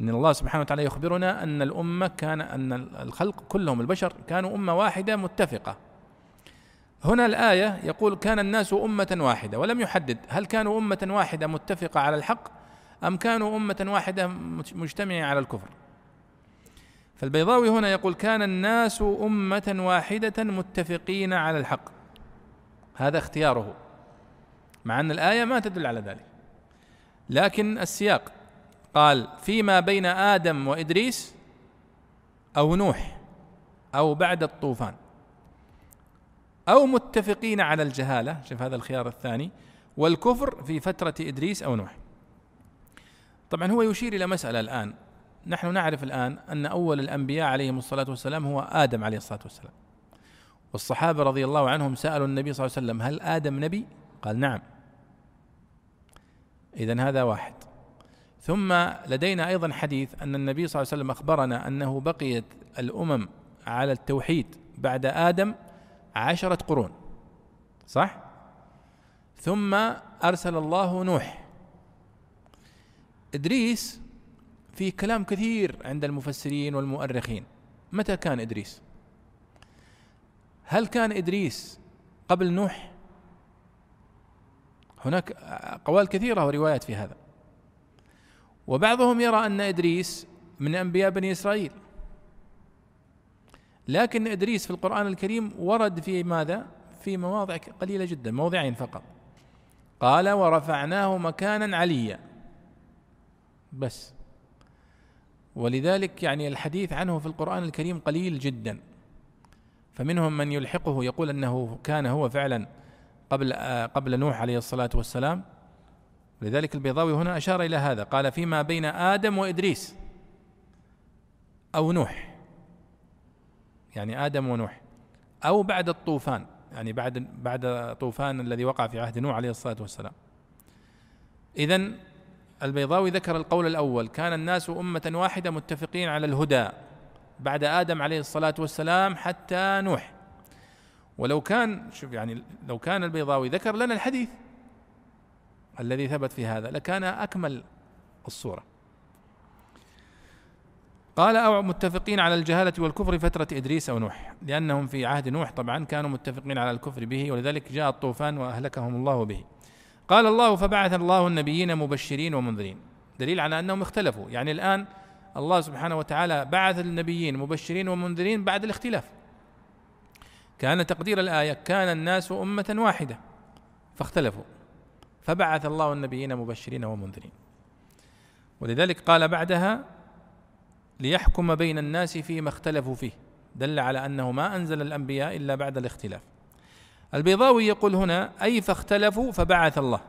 Speaker 2: إن الله سبحانه وتعالى يخبرنا أن الأمة كان أن الخلق كلهم البشر كانوا أمة واحدة متفقة. هنا الآية يقول كان الناس أمة واحدة ولم يحدد هل كانوا أمة واحدة متفقة على الحق أم كانوا أمة واحدة مجتمعه على الكفر. فالبيضاوي هنا يقول كان الناس أمة واحدة متفقين على الحق. هذا اختياره مع أن الآية ما تدل على ذلك. لكن السياق قال فيما بين آدم وإدريس أو نوح أو بعد الطوفان. أو متفقين على الجهالة. شوف هذا الخيار الثاني. والكفر في فترة إدريس أو نوح. طبعا هو يشير إلى مسألة الآن. نحن نعرف الآن أن أول الأنبياء عليهم الصلاة والسلام هو آدم عليه الصلاة والسلام. والصحابة رضي الله عنهم سألوا النبي صلى الله عليه وسلم هل آدم نبي؟ قال نعم. اذا هذا واحد. ثم لدينا أيضا حديث أن النبي صلى الله عليه وسلم أخبرنا أنه بقيت الأمم على التوحيد بعد آدم عشرة قرون صح؟ ثم أرسل الله نوح. إدريس في كلام كثير عند المفسرين والمؤرخين. متى كان إدريس؟ هل كان إدريس قبل نوح؟ هناك اقوال كثيرة وروايات في هذا. وبعضهم يرى أن إدريس من أنبياء بني إسرائيل. لكن إدريس في القرآن الكريم ورد في ماذا؟ في مواضع قليلة جدا موضعين فقط. قال ورفعناه مكانا عليا. بس. ولذلك يعني الحديث عنه في القرآن الكريم قليل جدا. فمنهم من يلحقه يقول أنه كان هو فعلا قبل قبل نوح عليه الصلاة والسلام. لذلك البيضاوي هنا أشار إلى هذا. قال فيما بين آدم وإدريس أو نوح. يعني آدم ونوح أو بعد الطوفان يعني بعد بعد طوفان الذي وقع في عهد نوح عليه الصلاة والسلام. اذا البيضاوي ذكر القول الأول كان الناس أمة واحدة متفقين على الهدى بعد آدم عليه الصلاة والسلام حتى نوح. ولو كان شوف يعني لو كان البيضاوي ذكر لنا الحديث الذي ثبت في هذا لكان أكمل الصورة. قال أو متفقين على الجهالة والكفر فترة إدريس أو نوح لأنهم في عهد نوح طبعا كانوا متفقين على الكفر به ولذلك جاء الطوفان وأهلكهم الله به. قال الله فبعث الله النبيين مبشرين ومنذرين. دليل على أنهم اختلفوا. يعني الآن الله سبحانه وتعالى بعث النبيين مبشرين ومنذرين بعد الاختلاف. كان تقدير الآية كان الناس أمة واحدة فاختلفوا. فبعث الله النبيين مبشرين ومنذرين. ولذلك قال بعدها ليحكم بين الناس فيما اختلفوا فيه. دل على أنه ما أنزل الأنبياء إلا بعد الاختلاف. البيضاوي يقول هنا أي فاختلفوا فبعث الله.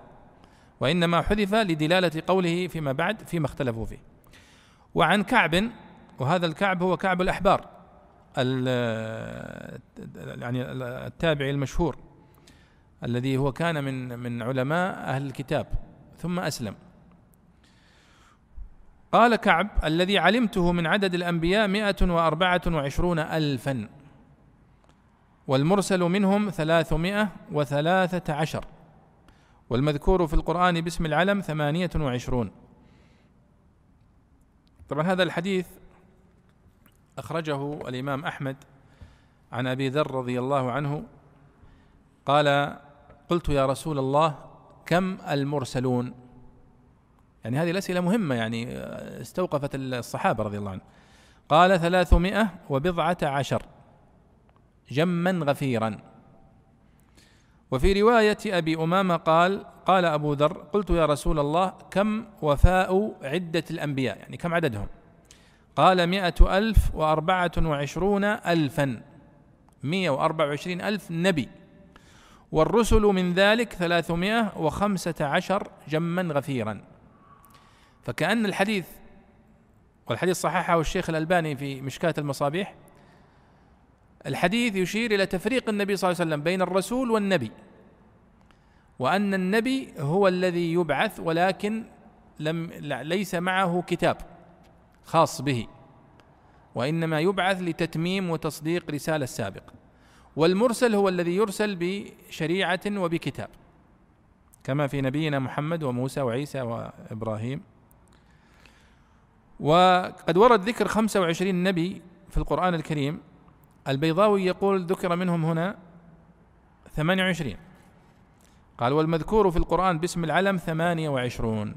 Speaker 2: وإنما حذف لدلالة قوله فيما بعد فيما اختلفوا فيه. وعن كعب وهذا الكعب هو كعب الأحبار يعني التابعي المشهور الذي هو كان من من علماء أهل الكتاب ثم أسلم. قال كعب الذي علمته من عدد الأنبياء مئة وأربعة وعشرون ألفا والمرسل منهم ثلاثمائة وثلاثة عشر والمذكور في القرآن باسم العلم ثمانية وعشرون. طبعا هذا الحديث أخرجه الإمام أحمد عن أبي ذر رضي الله عنه قال قلت يا رسول الله كم المرسلون؟ يعني هذه الأسئلة مهمة يعني استوقفت الصحابة رضي الله عنهم. قال ثلاثمائة وبضعة عشر. جما غفيرا. وفي رواية أبي أمامة قال قال أبو ذر قلت يا رسول الله كم وفاء عدة الأنبياء؟ يعني كم عددهم؟ قال مئة ألف وأربعة وعشرون ألفا. مئة وأربعة وعشرين ألف نبي. والرسل من ذلك ثلاثمائة وخمسة عشر جما غفيرا. فكأن الحديث والحديث صححه الشيخ الألباني في مشكاة المصابيح الحديث يشير إلى تفريق النبي صلى الله عليه وسلم بين الرسول والنبي وأن النبي هو الذي يبعث ولكن لم ليس معه كتاب خاص به وإنما يبعث لتتميم وتصديق رسالة سابقة والمرسل هو الذي يرسل بشريعة وبكتاب كما في نبينا محمد وموسى وعيسى وإبراهيم. وقد ورد ذكر 25 نبي في القرآن الكريم. البيضاوي يقول ذكر منهم هنا 28 قال والمذكور في القرآن باسم العلم 28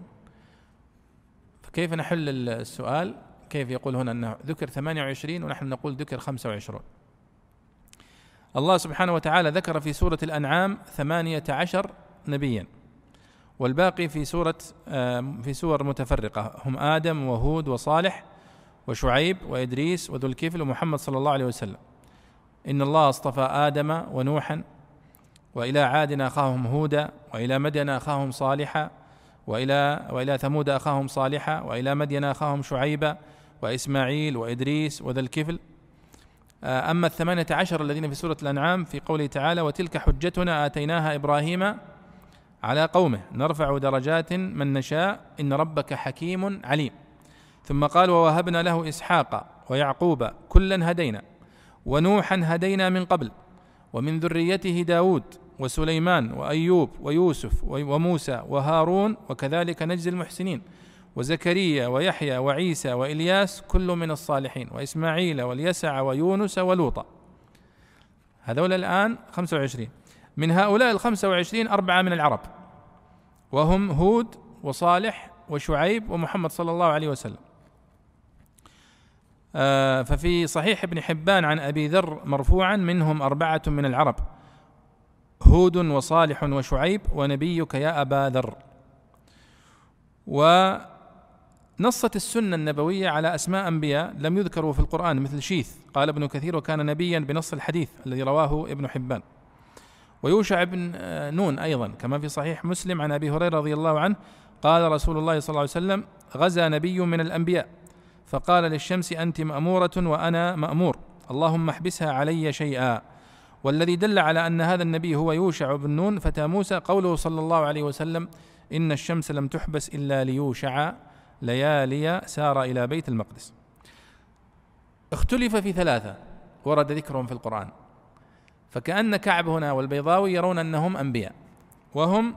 Speaker 2: فكيف نحل السؤال؟ كيف يقول هنا أنه ذكر 28 ونحن نقول ذكر 25 الله سبحانه وتعالى ذكر في سورة الأنعام ثمانية عشر نبيا. والباقي في سورة في سور متفرقة. هم آدم وهود وصالح وشعيب وإدريس وذو الكفل ومحمد صلى الله عليه وسلم. إن الله اصطفى آدم ونوحا وإلى عاد أخاهم هودا وإلى مدين أخاهم صالحا وإلى وإلى ثمود أخاهم صالحا وإلى مدين أخاهم شعيبا وإسماعيل وإدريس وذا الكفل. آه، أما الثمانية عشر الذين في سورة الأنعام في قوله تعالى وتلك حجتنا آتيناها إبراهيم على قومه نرفع درجات من نشاء إن ربك حكيم عليم. ثم قال ووهبنا له إسحاق ويعقوب كلا هدينا ونوحا هدينا من قبل ومن ذريته داود وسليمان وأيوب ويوسف وموسى وهارون وكذلك نجزي المحسنين وزكريا ويحيى وعيسى وإلياس كل من الصالحين وإسماعيل واليسع ويونس ولوطا. هذول الآن 25 من هؤلاء الخمسة وعشرين أربعة من العرب. وهم هود وصالح وشعيب ومحمد صلى الله عليه وسلم. آه ففي صحيح ابن حبان عن أبي ذر مرفوعا منهم أربعة من العرب. هود وصالح وشعيب ونبيك يا أبا ذر. ونصت السنة النبوية على أسماء أنبياء لم يذكروا في القرآن مثل شيث. قال ابن كثير وكان نبيا بنص الحديث الذي رواه ابن حبان. ويوشع بن آه، نون أيضا كما في صحيح مسلم عن أبي هريرة رضي الله عنه قال رسول الله صلى الله عليه وسلم غزا نبي من الأنبياء. فقال للشمس أنت مأمورة وأنا مأمور. اللهم احبسها علي شيئا. والذي دل على أن هذا النبي هو يوشع بن نون فتى موسى قوله صلى الله عليه وسلم إن الشمس لم تحبس إلا ليوشع ليالي سار إلى بيت المقدس. اختلف في ثلاثة ورد ذكرهم في القرآن. فكأن كعب هنا والبيضاوي يرون أنهم أنبياء. وهم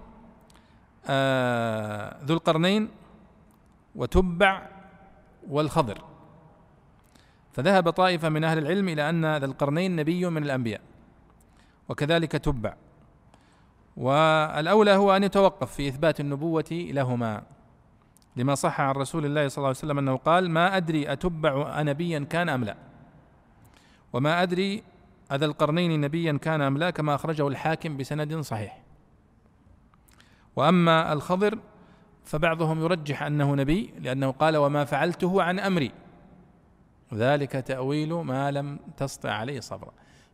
Speaker 2: آه ذو القرنين وتبع والخضر. فذهب طائفة من أهل العلم إلى أن ذا القرنين نبي من الأنبياء وكذلك تبع. والأولى هو أن يتوقف في إثبات النبوة لهما لما صح عن رسول الله صلى الله عليه وسلم أنه قال ما أدري أتبع أنبيا كان أم لا. وما أدري أذا القرنين نبيا كان أم لا كما أخرجه الحاكم بسند صحيح. وأما الخضر فبعضهم يرجح أنه نبي لأنه قال وما فعلته عن أمري. ذلك تأويل ما لم تسطع عليه صبرا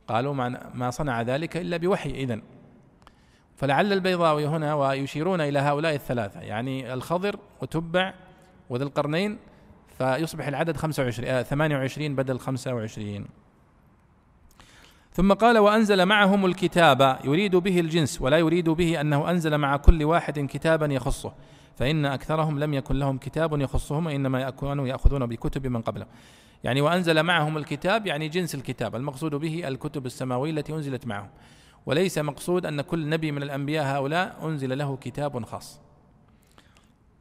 Speaker 2: قالوا ما صنع ذلك إلا بوحي إذن. فلعل البيضاوي هنا ويشيرون إلى هؤلاء الثلاثة. يعني الخضر وتبع وذي القرنين فيصبح العدد 25 28 بدل 25 ثم قال وأنزل معهم الكتاب يريد به الجنس ولا يريد به أنه أنزل مع كل واحد كتابا يخصه. فإن أكثرهم لم يكن لهم كتاب يخصهم إنما يكونوا يأخذون بكتب من قبلهم يعني وأنزل معهم الكتاب يعني جنس الكتاب المقصود به الكتب السماوية التي أنزلت معهم. وليس مقصود أن كل نبي من الأنبياء هؤلاء أنزل له كتاب خاص.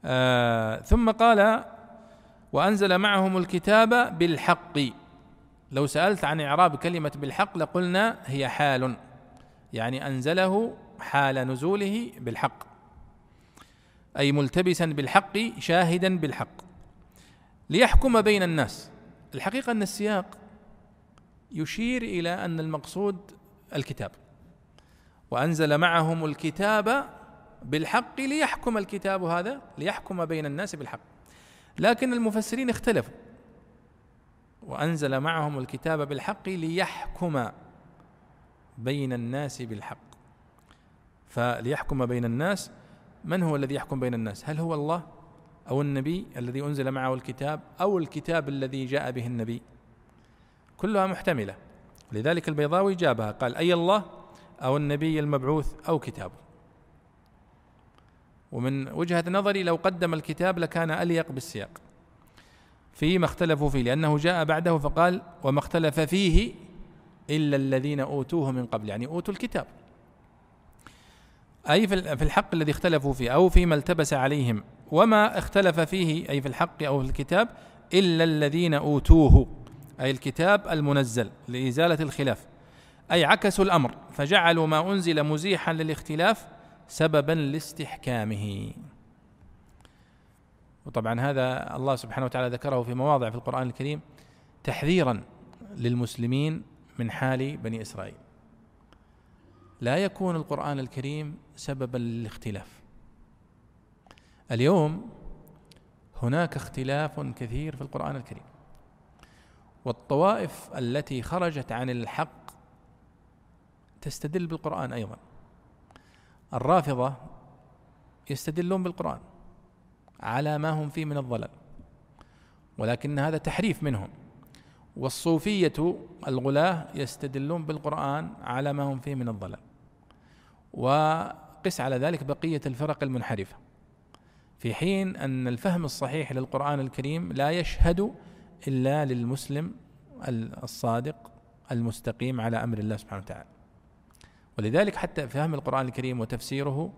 Speaker 2: آه ثم قال وأنزل معهم الكتاب بالحق. لو سألت عن إعراب كلمة بالحق لقلنا هي حال يعني أنزله حال نزوله بالحق أي ملتبسا بالحق شاهدا بالحق. ليحكم بين الناس. الحقيقة أن السياق يشير إلى أن المقصود الكتاب وأنزل معهم الكتاب بالحق ليحكم الكتاب هذا ليحكم بين الناس بالحق. لكن المفسرين اختلفوا. وأنزل معهم الكتاب بالحق ليحكم بين الناس بالحق. فليحكم بين الناس من هو الذي يحكم بين الناس؟ هل هو الله أو النبي الذي أنزل معه الكتاب أو الكتاب الذي جاء به النبي؟ كلها محتملة. لذلك البيضاوي جابها قال أي الله أو النبي المبعوث أو كتابه ومن وجهة نظري لو قدم الكتاب لكان أليق بالسياق. فيما اختلفوا فيه لأنه جاء بعده فقال وما اختلف فيه إلا الذين أوتوه من قبل. يعني أوتوا الكتاب. أي في الحق الذي اختلفوا فيه أو فيما التبس عليهم. وما اختلف فيه أي في الحق أو في الكتاب إلا الذين أوتوه أي الكتاب المنزل لإزالة الخلاف. أي عكسوا الأمر فجعلوا ما أنزل مزيحا للاختلاف سببا لاستحكامه. وطبعا هذا الله سبحانه وتعالى ذكره في مواضع في القرآن الكريم تحذيرا للمسلمين من حال بني إسرائيل. لا يكون القرآن الكريم سببا للاختلاف. اليوم هناك اختلاف كثير في القرآن الكريم. والطوائف التي خرجت عن الحق تستدل بالقرآن أيضا. الرافضة يستدلون بالقرآن. على ما هم فيه من الضلال. ولكن هذا تحريف منهم. والصوفية الغلاة يستدلون بالقرآن على ما هم فيه من الضلال. وقس على ذلك بقية الفرق المنحرفة. في حين أن الفهم الصحيح للقرآن الكريم لا يشهد إلا للمسلم الصادق المستقيم على أمر الله سبحانه وتعالى. ولذلك حتى فهم القرآن الكريم وتفسيره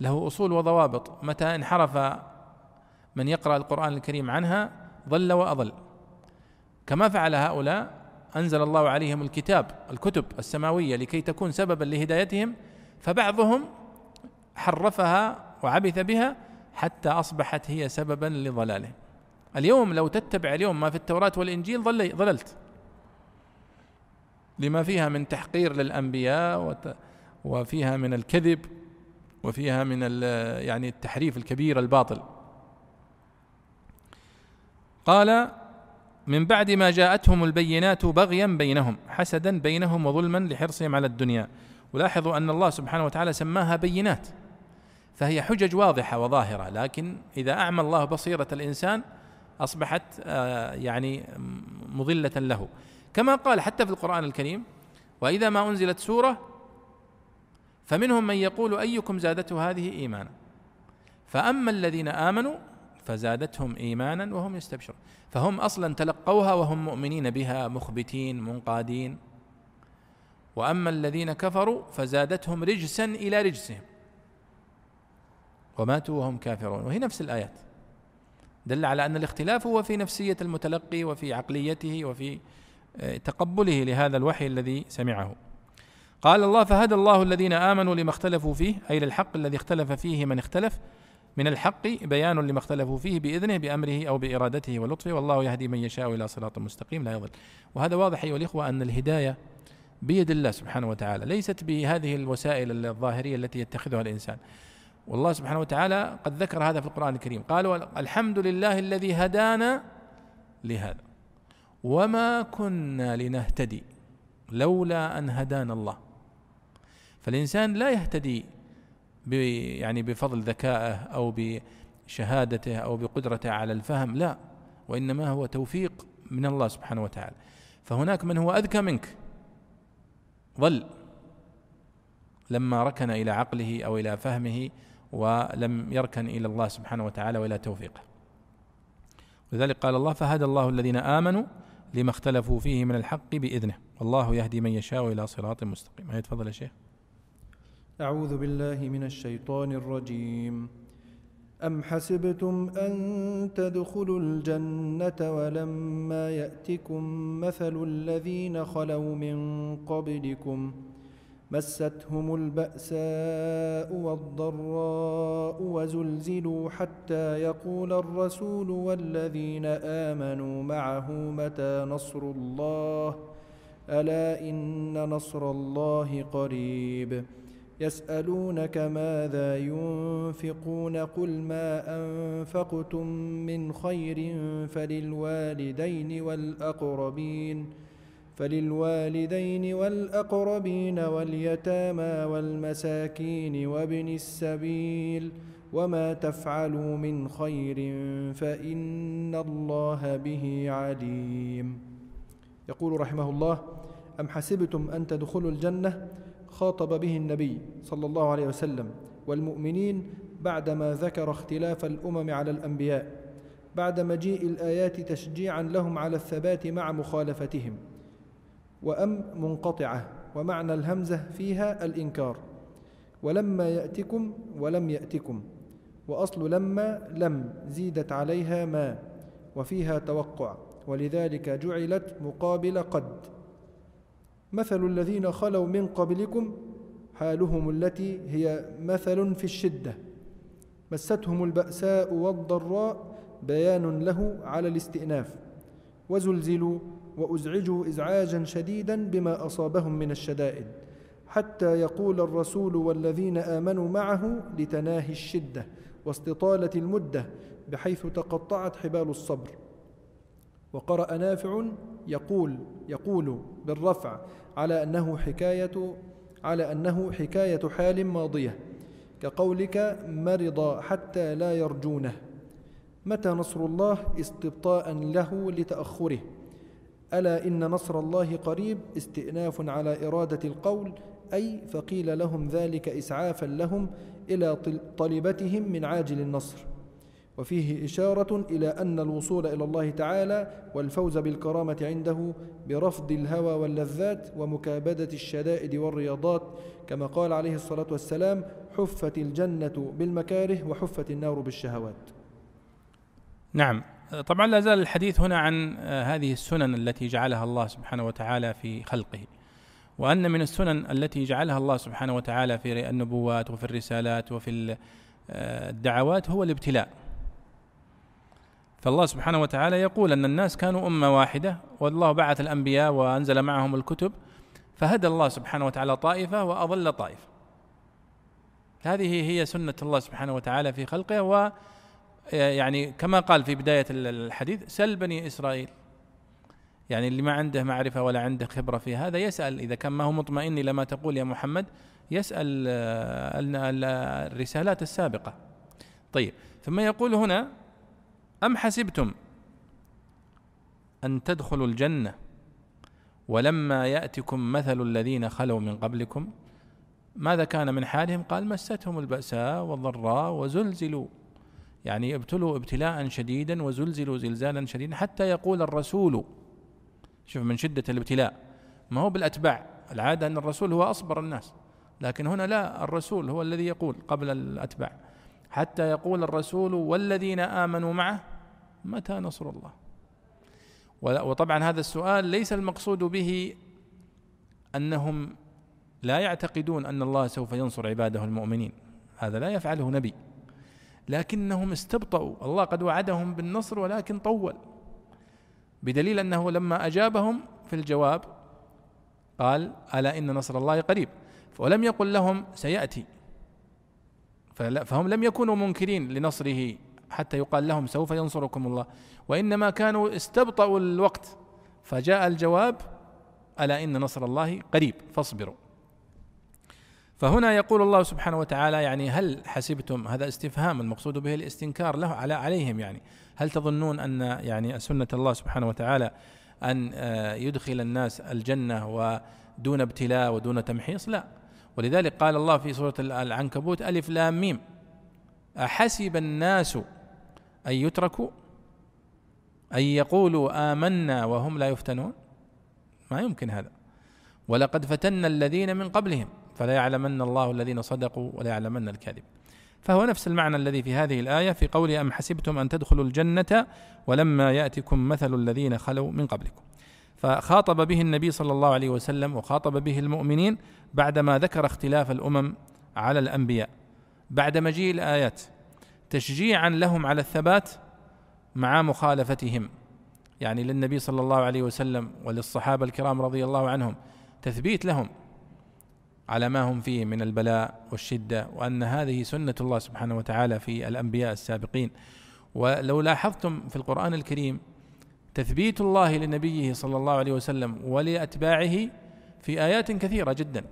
Speaker 2: له أصول وضوابط. متى انحرف من يقرأ القرآن الكريم عنها ضل وأضل. كما فعل هؤلاء أنزل الله عليهم الكتاب الكتب السماوية لكي تكون سببا لهدايتهم فبعضهم حرفها وعبث بها حتى أصبحت هي سببا لضلاله اليوم لو تتبع اليوم ما في التوراة والإنجيل ضل ضللت. لما فيها من تحقير للأنبياء وفيها من الكذب وفيها من يعني التحريف الكبير الباطل. قال من بعد ما جاءتهم البينات بغيا بينهم حسدا بينهم وظلما لحرصهم على الدنيا. ولاحظوا أن الله سبحانه وتعالى سماها بينات فهي حجج واضحة وظاهرة لكن إذا أعمى الله بصيرة الإنسان أصبحت آه، يعني مضلة له. كما قال حتى في القرآن الكريم وإذا ما أنزلت سورة فمنهم من يقول أيكم زادته هذه إيمانا. فأما الذين آمنوا فزادتهم إيمانا وهم يستبشرون. فهم أصلا تلقوها وهم مؤمنين بها مخبتين منقادين. وأما الذين كفروا فزادتهم رجسا إلى رجسهم. وماتوا وهم كافرون. وهي نفس الآيات. دل على أن الاختلاف هو في نفسية المتلقي وفي عقليته وفي آه، تقبله لهذا الوحي الذي سمعه. قال الله فهدى الله الذين آمنوا لما اختلفوا فيه أي للحق الذي اختلف فيه من اختلف من الحق بيان لما اختلفوا فيه بإذنه بأمره أو بإرادته ولطفه والله يهدي من يشاء إلى صراط مستقيم لا يضل. وهذا واضح أيها الإخوة أن الهداية بيد الله سبحانه وتعالى ليست بهذه الوسائل الظاهرية التي يتخذها الإنسان. والله سبحانه وتعالى قد ذكر هذا في القرآن الكريم قال الحمد لله الذي هدانا لهذا وما كنا لنهتدي لولا أن هدانا الله. فالإنسان لا يهتدي يعني بفضل ذكائه أو بشهادته أو بقدرته على الفهم لا وإنما هو توفيق من الله سبحانه وتعالى. فهناك من هو أذكى منك. ضل لما ركن إلى عقله أو إلى فهمه ولم يركن إلى الله سبحانه وتعالى وإلى توفيقه ولذلك قال الله فهدى الله الذين آمنوا لما اختلفوا فيه من الحق بإذنه. والله يهدي من يشاء إلى صراط مستقيم. هيا تفضل يا شيخ.
Speaker 3: أعوذ بالله من الشيطان الرجيم. أم حسبتم أن تدخلوا الجنة ولما يأتكم مثل الذين خلوا من قبلكم مستهم البأساء والضراء وزلزلوا حتى يقول الرسول والذين آمنوا معه متى نصر الله؟ ألا إن نصر الله قريب. يسألونك ماذا ينفقون قل ما أنفقتم من خير فللوالدين والأقربين فللوالدين والأقربين واليتامى والمساكين وابن السبيل وما تفعلوا من خير فإن الله به عليم. يقول رحمه الله أم حسبتم أن تدخلوا الجنة خاطب به النبي صلى الله عليه وسلم والمؤمنين بعدما ذكر اختلاف الأمم على الأنبياء بعد مجيء الآيات تشجيعا لهم على الثبات مع مخالفتهم. وأم منقطعة ومعنى الهمزة فيها الإنكار. ولما يأتكم ولم يأتكم. وأصل لما لم زيدت عليها ما. وفيها توقع. ولذلك جعلت مقابل قد. مثل الذين خلوا من قبلكم حالهم التي هي مثل في الشدة. مستهم البأساء والضراء بيان له على الاستئناف. وزلزلوا وأزعجوا إزعاجا شديدا بما أصابهم من الشدائد. حتى يقول الرسول والذين آمنوا معه لتناهي الشدة واستطالة المدة بحيث تقطعت حبال الصبر. وقرأ نافع يقول يقول بالرفع على أنه حكاية على أنه حكاية حال ماضية كقولك مرض حتى لا يرجونه. متى نصر الله استبطاء له لتأخره؟ ألا إن نصر الله قريب استئناف على إرادة القول أي فقيل لهم ذلك إسعافا لهم إلى طلبتهم من عاجل النصر. وفيه إشارة إلى أن الوصول إلى الله تعالى والفوز بالكرامة عنده برفض الهوى واللذات ومكابدة الشدائد والرياضات كما قال عليه الصلاة والسلام حفت الجنة بالمكاره وحفت النار بالشهوات.
Speaker 2: نعم. طبعا لا زال الحديث هنا عن هذه السنن التي جعلها الله سبحانه وتعالى في خلقه وأن من السنن التي جعلها الله سبحانه وتعالى في النبوات وفي الرسالات وفي الدعوات هو الابتلاء. فالله سبحانه وتعالى يقول أن الناس كانوا أمة واحدة والله بعث الأنبياء وأنزل معهم الكتب فهدى الله سبحانه وتعالى طائفة وأضل طائفه هذه هي سنة الله سبحانه وتعالى في خلقه و يعني كما قال في بداية الحديث سل بني إسرائيل. يعني اللي ما عنده معرفة ولا عنده خبرة في هذا يسأل. إذا كان ما هو مطمئن إلى ما تقول يا محمد يسأل الرسالات السابقة. طيب ثم يقول هنا أم حسبتم أن تدخلوا الجنة ولما يأتكم مثل الذين خلوا من قبلكم؟ ماذا كان من حالهم؟ قال مستهم البأساء والضراء وزلزلوا. يعني ابتلوا ابتلاء شديدا وزلزلوا زلزالا شديدا حتى يقول الرسول شوف من شدة الابتلاء ما هو بالأتباع؟ العادة أن الرسول هو أصبر الناس لكن هنا لا الرسول هو الذي يقول قبل الأتباع. حتى يقول الرسول والذين آمنوا معه متى نصر الله؟ وطبعا هذا السؤال ليس المقصود به أنهم لا يعتقدون أن الله سوف ينصر عباده المؤمنين. هذا لا يفعله نبي. لكنهم استبطأوا الله قد وعدهم بالنصر ولكن طول. بدليل أنه لما أجابهم في الجواب قال ألا إن نصر الله قريب. ولم يقل لهم سيأتي. فهم لم يكونوا منكرين لنصره حتى يقال لهم سوف ينصركم الله. وإنما كانوا استبطأوا الوقت. فجاء الجواب ألا إن نصر الله قريب فاصبروا. فهنا يقول الله سبحانه وتعالى يعني هل حسبتم هذا استفهام المقصود به الاستنكار له على عليهم يعني. هل تظنون أن يعني سنة الله سبحانه وتعالى أن آه، يدخل الناس الجنة دون ابتلاء ودون تمحيص؟ لا. ولذلك قال الله في سورة العنكبوت ألف لام ميم. أحسب الناس أن يتركوا؟ أن يقولوا آمنا وهم لا يفتنون؟ ما يمكن هذا. ولقد فتنا الذين من قبلهم فلا يعلمن الله الذين صدقوا ولا يعلمن الكاذب. فهو نفس المعنى الذي في هذه الآية في قول أم حسبتم أن تدخلوا الجنة ولما يأتكم مثل الذين خلوا من قبلكم. فخاطب به النبي صلى الله عليه وسلم وخاطب به المؤمنين بعدما ذكر اختلاف الأمم على الأنبياء. بعد مجيء الآيات تشجيعا لهم على الثبات مع مخالفتهم. يعني للنبي صلى الله عليه وسلم وللصحابة الكرام رضي الله عنهم تثبيت لهم على ما هم فيه من البلاء والشدة وأن هذه سنة الله سبحانه وتعالى في الأنبياء السابقين. ولو لاحظتم في القرآن الكريم تثبيت الله لنبيه صلى الله عليه وسلم ولأتباعه في آيات كثيرة جدا.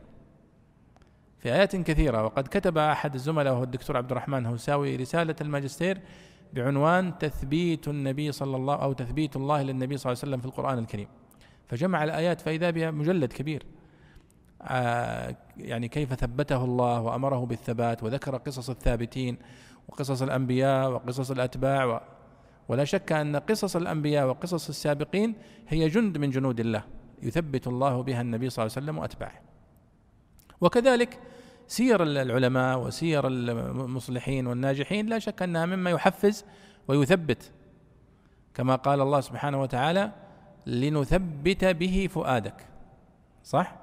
Speaker 2: في آيات كثيرة. وقد كتب أحد الزملاء وهو الدكتور عبد الرحمن هوساوي رسالة الماجستير بعنوان تثبيت النبي صلى الله أو تثبيت الله للنبي صلى الله عليه وسلم في القرآن الكريم. فجمع الآيات فإذا بها مجلد كبير. آه، يعني كيف ثبته الله وأمره بالثبات وذكر قصص الثابتين وقصص الأنبياء وقصص الأتباع ولا شك أن قصص الأنبياء وقصص السابقين هي جند من جنود الله يثبت الله بها النبي صلى الله عليه وسلم وأتباعه. وكذلك سير العلماء وسير المصلحين والناجحين لا شك أنها مما يحفز ويثبت كما قال الله سبحانه وتعالى لنثبت به فؤادك صح؟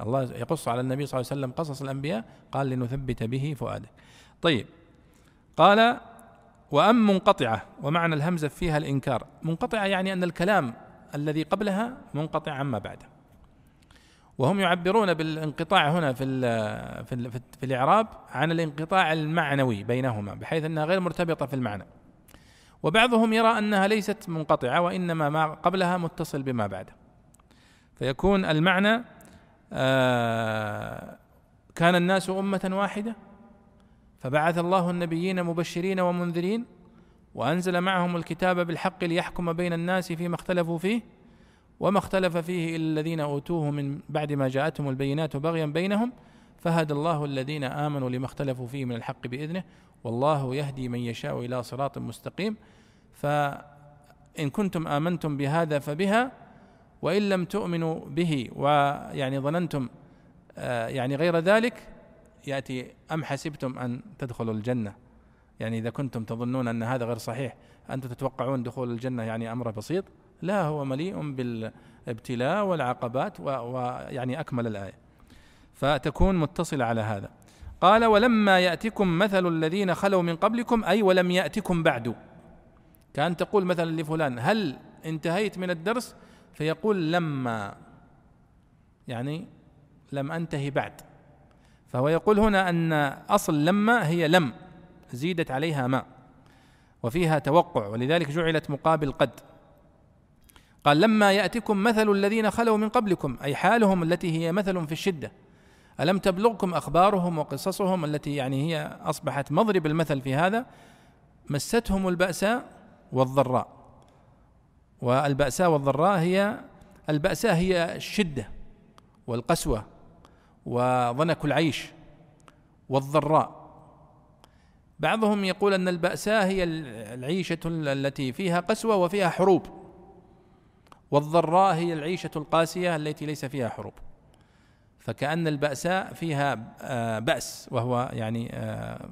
Speaker 2: الله يقص على النبي صلى الله عليه وسلم قصص الأنبياء قال لنثبت به فؤادك طيب قال وأم منقطعة ومعنى الهمزة فيها الإنكار. منقطعة يعني أن الكلام الذي قبلها منقطع عما بعده. وهم يعبرون بالانقطاع هنا في ال في ال في الإعراب عن الانقطاع المعنوي بينهما بحيث أنها غير مرتبطة في المعنى. وبعضهم يرى أنها ليست منقطعة وإنما ما قبلها متصل بما بعده. فيكون المعنى آه، كان الناس أمة واحدة فبعث الله النبيين مبشرين ومنذرين وأنزل معهم الكتاب بالحق ليحكم بين الناس فيما اختلفوا فيه وما اختلف فيه إلا الذين أوتوه من بعد ما جاءتهم البينات بغيا بينهم فهدى الله الذين آمنوا لما اختلفوا فيه من الحق بإذنه والله يهدي من يشاء إلى صراط مستقيم فإن كنتم آمنتم بهذا فبها وإن لم تؤمنوا به ويعني ظننتم آه، يعني غير ذلك يأتي أم حسبتم أن تدخلوا الجنة؟ يعني إذا كنتم تظنون أن هذا غير صحيح أنتم تتوقعون دخول الجنة يعني أمر بسيط؟ لا هو مليء بالابتلاء والعقبات ويعني أكمل الآية. فتكون متصلة على هذا. قال ولما يأتكم مثل الذين خلوا من قبلكم أي ولم يأتكم بعد. كان تقول مثلا لفلان هل انتهيت من الدرس؟ فيقول لما. يعني لم أنتهي بعد. فهو يقول هنا أن أصل لما هي لم زيدت عليها ما وفيها توقع ولذلك جعلت مقابل قد. قال لما ياتكم مثل الذين خلوا من قبلكم أي حالهم التي هي مثل في الشدة. ألم تبلغكم أخبارهم وقصصهم التي يعني هي أصبحت مضرب المثل في هذا؟ مستهم البأساء والضراء. والبأساء والضراء هي البأساء هي الشدة والقسوة. وضنك العيش والضراء. بعضهم يقول أن البأساء هي العيشة التي فيها قسوة وفيها حروب والضراء هي العيشة القاسية التي ليس فيها حروب. فكأن البأساء فيها آه، بأس وهو يعني آه،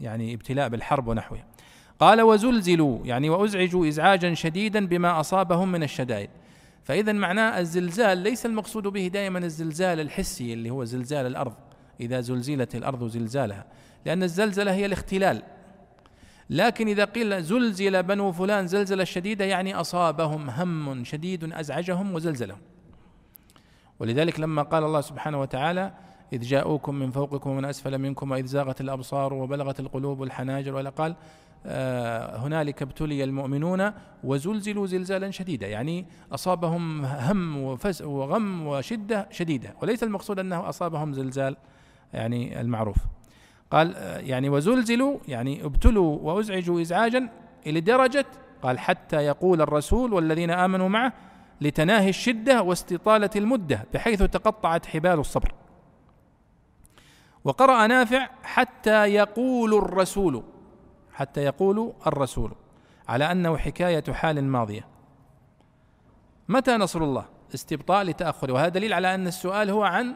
Speaker 2: يعني ابتلاء بالحرب ونحوها. قال وزلزلوا يعني وأزعجوا ازعاجا شديدا بما أصابهم من الشدائد. فإذا معناه الزلزال ليس المقصود به دائما الزلزال الحسي اللي هو زلزال الأرض. إذا زلزلت الأرض زلزالها لأن الزلزلة هي الاختلال. لكن إذا قيل زلزل بنو فلان زلزلة شديدة يعني أصابهم هم شديد أزعجهم وزلزلهم. ولذلك لما قال الله سبحانه وتعالى إذ جاءوكم من فوقكم ومن أسفل منكم وإذ زاغت الأبصار وبلغت القلوب الحناجر ولا قال آه، هنالك ابتلي المؤمنون وزلزلوا زلزالا شديدا. يعني أصابهم هم وغم وشدة شديدة. وليس المقصود أنه أصابهم زلزال يعني المعروف. قال آه، يعني وزلزلوا يعني ابتلوا وأزعجوا إزعاجا إلى درجة قال حتى يقول الرسول والذين آمنوا معه لتناهي الشدة واستطالة المدة بحيث تقطعت حبال الصبر. وقرأ نافع حتى يقول الرسول حتى يقول الرسول على أنه حكاية حال ماضية. متى نصر الله؟ استبطاء لتأخره. وهذا دليل على أن السؤال هو عن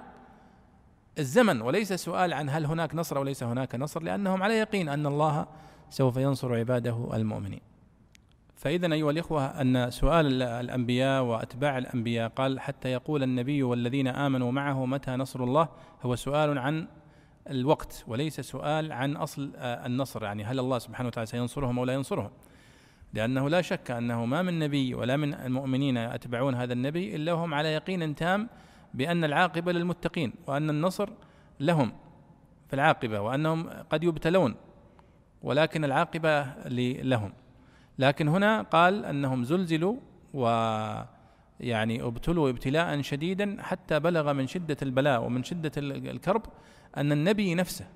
Speaker 2: الزمن وليس سؤال عن هل هناك نصر أو ليس هناك نصر لأنهم على يقين أن الله سوف ينصر عباده المؤمنين. فإذا أيها الإخوة أن سؤال الأنبياء وأتباع الأنبياء قال حتى يقول النبي والذين آمنوا معه متى نصر الله؟ هو سؤال عن الوقت وليس سؤال عن أصل النصر. يعني هل الله سبحانه وتعالى سينصرهم أو لا ينصرهم؟ لأنه لا شك أنه ما من نبي ولا من المؤمنين يتبعون هذا النبي إلا هم على يقين تام بأن العاقبة للمتقين وأن النصر لهم في العاقبة وأنهم قد يبتلون ولكن العاقبة لهم. لكن هنا قال أنهم زلزلوا و يعني ابتلوا ابتلاء شديدا حتى بلغ من شدة البلاء ومن شدة الكرب أن النبي نفسه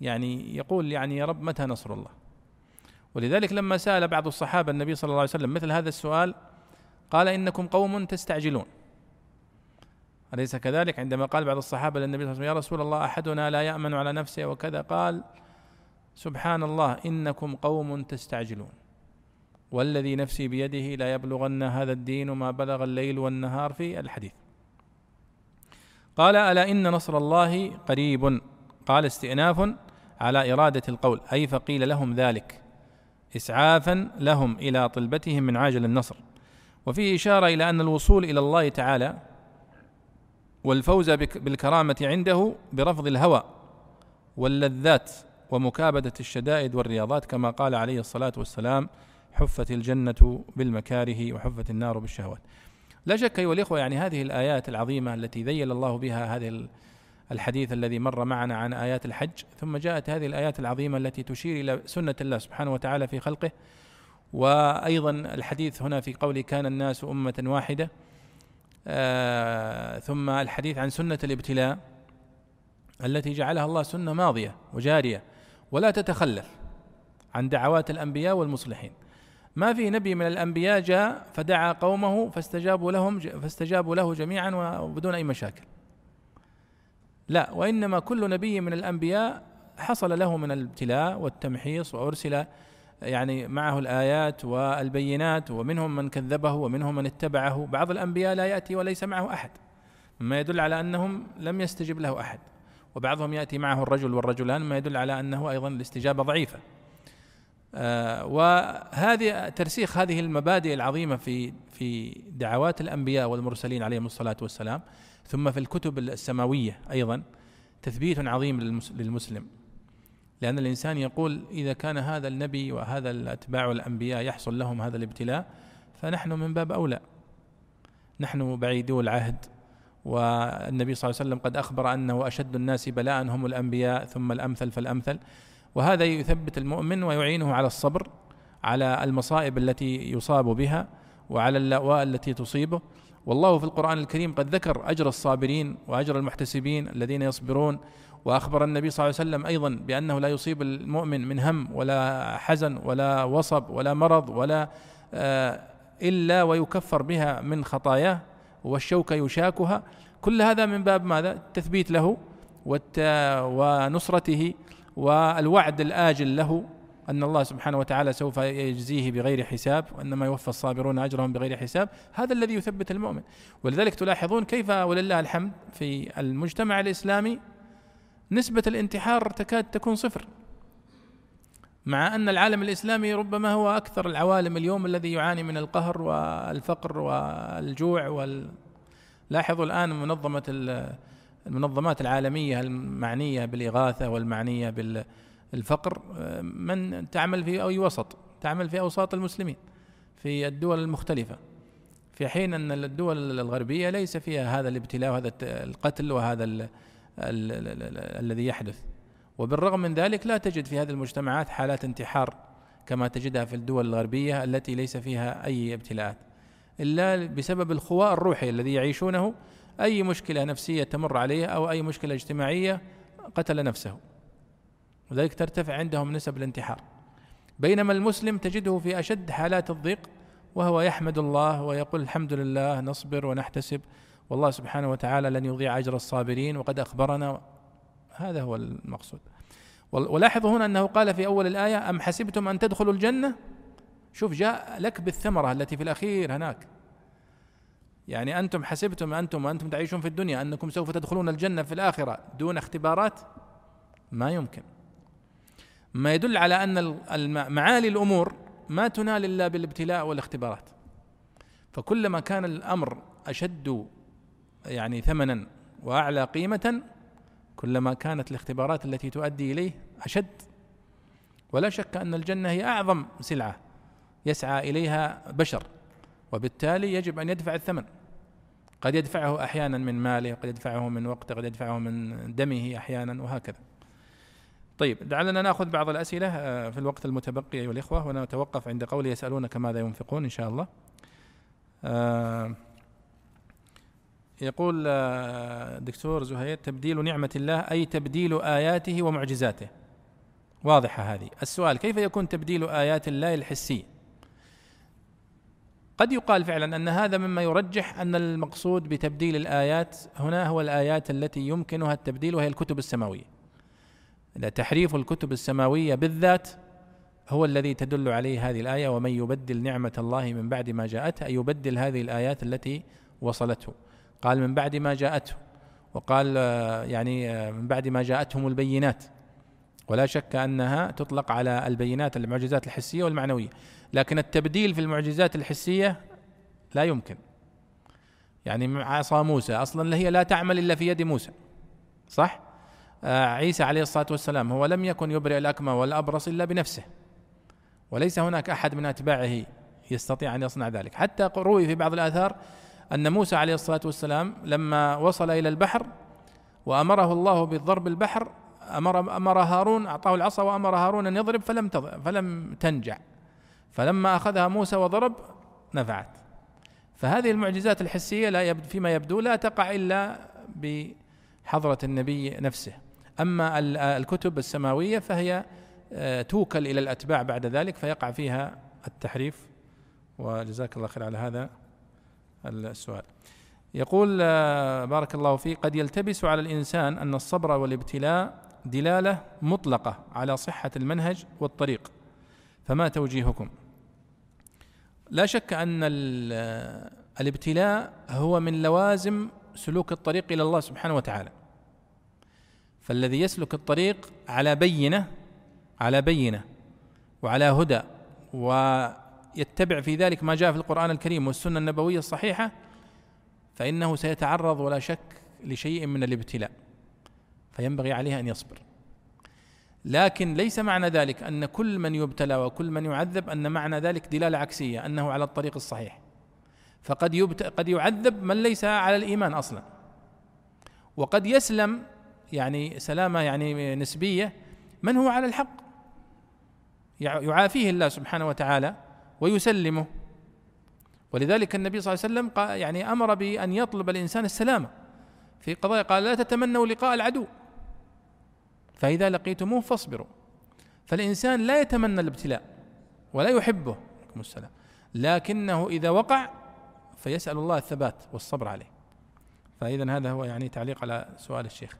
Speaker 2: يعني يقول يعني يا رب متى نصر الله؟ ولذلك لما سأل بعض الصحابة النبي صلى الله عليه وسلم مثل هذا السؤال قال إنكم قوم تستعجلون. أليس كذلك؟ عندما قال بعض الصحابة للنبي صلى الله عليه وسلم يا رسول الله أحدنا لا يأمن على نفسه وكذا. قال سبحان الله إنكم قوم تستعجلون. والذي نفسي بيده لا يبلغن هذا الدين ما بلغ الليل والنهار في الحديث. قال ألا إن نصر الله قريب؟ قال استئناف على إرادة القول أي فقيل لهم ذلك إسعافا لهم إلى طلبتهم من عاجل النصر. وفيه إشارة إلى أن الوصول إلى الله تعالى والفوز بالكرامة عنده برفض الهوى واللذات ومكابدة الشدائد والرياضات كما قال عليه الصلاة والسلام حفت الجنة بالمكاره وحفت النار بالشهوات. لا شك أيها الإخوة يعني هذه الآيات العظيمة التي ذيل الله بها هذه الحديث الذي مر معنا عن آيات الحج ثم جاءت هذه الآيات العظيمة التي تشير إلى سنة الله سبحانه وتعالى في خلقه. وأيضا الحديث هنا في قوله كان الناس أمة واحدة آه ثم الحديث عن سنة الابتلاء التي جعلها الله سنة ماضية وجارية ولا تتخلف عن دعوات الأنبياء والمصلحين. ما في نبي من الأنبياء جاء فدعا قومه فاستجابوا لهم فاستجابوا له جميعا وبدون أي مشاكل. لا وإنما كل نبي من الأنبياء حصل له من الابتلاء والتمحيص وأرسل يعني معه الآيات والبينات ومنهم من كذبه ومنهم من اتبعه. بعض الأنبياء لا يأتي وليس معه أحد. مما يدل على أنهم لم يستجب له أحد. وبعضهم يأتي معه الرجل والرجلان ما يدل على أنه أيضا الاستجابة ضعيفة. وهذه ترسيخ هذه المبادئ العظيمة في في دعوات الأنبياء والمرسلين عليهم الصلاة والسلام ثم في الكتب السماوية أيضا تثبيت عظيم للمسلم. لأن الإنسان يقول إذا كان هذا النبي وهذا الأتباع الأنبياء يحصل لهم هذا الابتلاء فنحن من باب أولى. نحن بعيدو العهد والنبي صلى الله عليه وسلم قد أخبر أنه أشد الناس بلاء هم الأنبياء ثم الأمثل فالأمثل. وهذا يثبت المؤمن ويعينه على الصبر على المصائب التي يصاب بها وعلى اللأواء التي تصيبه. والله في القرآن الكريم قد ذكر أجر الصابرين وأجر المحتسبين الذين يصبرون. وأخبر النبي صلى الله عليه وسلم أيضا بأنه لا يصيب المؤمن من هم ولا حزن ولا وصب ولا مرض ولا آه، إلا ويكفر بها من خطاياه والشوكة يشاكها. كل هذا من باب ماذا؟ تثبيت له ونصرته والوعد الآجل له أن الله سبحانه وتعالى سوف يجزيه بغير حساب وإنما يوفى الصابرون أجرهم بغير حساب. هذا الذي يثبت المؤمن. ولذلك تلاحظون كيف ولله الحمد في المجتمع الإسلامي نسبة الانتحار تكاد تكون صفر. مع أن العالم الإسلامي ربما هو أكثر العوالم اليوم الذي يعاني من القهر والفقر والجوع وال لاحظوا الآن منظمة المنظمات العالمية المعنية بالإغاثة والمعنية بالفقر من تعمل في أي وسط تعمل في أوساط المسلمين في الدول المختلفة في حين أن الدول الغربية ليس فيها هذا الابتلاء وهذا القتل وهذا ال ال ال الذي يحدث. وبالرغم من ذلك لا تجد في هذه المجتمعات حالات انتحار كما تجدها في الدول الغربية التي ليس فيها أي ابتلاءات إلا بسبب الخواء الروحي الذي يعيشونه أي مشكلة نفسية تمر عليه أو أي مشكلة اجتماعية قتل نفسه. وذلك ترتفع عندهم نسب الانتحار. بينما المسلم تجده في أشد حالات الضيق وهو يحمد الله ويقول الحمد لله نصبر ونحتسب والله سبحانه وتعالى لن يضيع أجر الصابرين وقد أخبرنا. هذا هو المقصود. ولاحظوا هنا أنه قال في أول الآية أم حسبتم أن تدخلوا الجنة؟ شوف جاء لك بالثمرة التي في الأخير هناك. يعني أنتم حسبتم أنتم وأنتم تعيشون في الدنيا أنكم سوف تدخلون الجنة في الآخرة دون اختبارات؟ ما يمكن. ما يدل على أن معالي الأمور ما تنال إلا بالابتلاء والاختبارات. فكلما كان الأمر أشد يعني ثمنا وأعلى قيمة كلما كانت الاختبارات التي تؤدي إليه أشد. ولا شك أن الجنة هي أعظم سلعة يسعى إليها بشر وبالتالي يجب أن يدفع الثمن. قد يدفعه أحيانا من ماله قد يدفعه من وقته قد يدفعه من دمه أحيانا وهكذا. طيب لعلنا نأخذ بعض الأسئلة آه، في الوقت المتبقي أيها الإخوة ونتوقف عند قول يسالونك ماذا ينفقون إن شاء الله. آه، يقول آه، دكتور زهير تبديل نعمة الله أي تبديل آياته ومعجزاته؟ واضحة هذه. السؤال كيف يكون تبديل آيات الله الحسية؟ قد يقال فعلا أن هذا مما يرجح أن المقصود بتبديل الآيات هنا هو الآيات التي يمكنها التبديل وهي الكتب السماوية. تحريف الكتب السماوية بالذات هو الذي تدل عليه هذه الآية ومن يبدل نعمة الله من بعد ما جاءته أي يبدل هذه الآيات التي وصلته. قال من بعد ما جاءته وقال يعني من بعد ما جاءتهم البينات ولا شك أنها تطلق على البينات المعجزات الحسية والمعنوية. لكن التبديل في المعجزات الحسية لا يمكن. يعني عصا موسى أصلا هي لا تعمل إلا في يد موسى. صح؟ آه عيسى عليه الصلاة والسلام هو لم يكن يبرئ الاكمى والأبرص إلا بنفسه. وليس هناك أحد من أتباعه يستطيع أن يصنع ذلك. حتى روي في بعض الآثار أن موسى عليه الصلاة والسلام لما وصل إلى البحر وأمره الله بالضرب البحر أمر أمر هارون أعطاه العصا وأمر هارون أن يضرب فلم فلم تنجع. فلما أخذها موسى وضرب نفعت. فهذه المعجزات الحسية لا يبدو فيما يبدو لا تقع إلا بحضرة النبي نفسه. أما الكتب السماوية فهي آه، توكل إلى الأتباع بعد ذلك فيقع فيها التحريف. وجزاك الله خير على هذا السؤال. يقول آه، بارك الله فيك قد يلتبس على الإنسان أن الصبر والابتلاء دلالة مطلقة على صحة المنهج والطريق. فما توجيهكم؟ لا شك أن الابتلاء هو من لوازم سلوك الطريق إلى الله سبحانه وتعالى. فالذي يسلك الطريق على بينة على بينة وعلى هدى ويتبع في ذلك ما جاء في القرآن الكريم والسنة النبوية الصحيحة فإنه سيتعرض ولا شك لشيء من الابتلاء فينبغي عليه أن يصبر. لكن ليس معنى ذلك أن كل من يبتلى وكل من يعذب أن معنى ذلك دلالة عكسية أنه على الطريق الصحيح. فقد يبت... قد يعذب من ليس على الإيمان أصلا. وقد يسلم يعني سلامة يعني نسبية من هو على الحق؟ يعافيه الله سبحانه وتعالى ويسلمه. ولذلك النبي صلى الله عليه وسلم يعني أمر بأن يطلب الإنسان السلامة في قضايا قال لا تتمنوا لقاء العدو. فإذا لقيتموه فاصبروا. فالإنسان لا يتمنى الابتلاء ولا يحبه عليكم السلام لكنه إذا وقع فيسأل الله الثبات والصبر عليه. فإذا هذا هو يعني تعليق على سؤال الشيخ.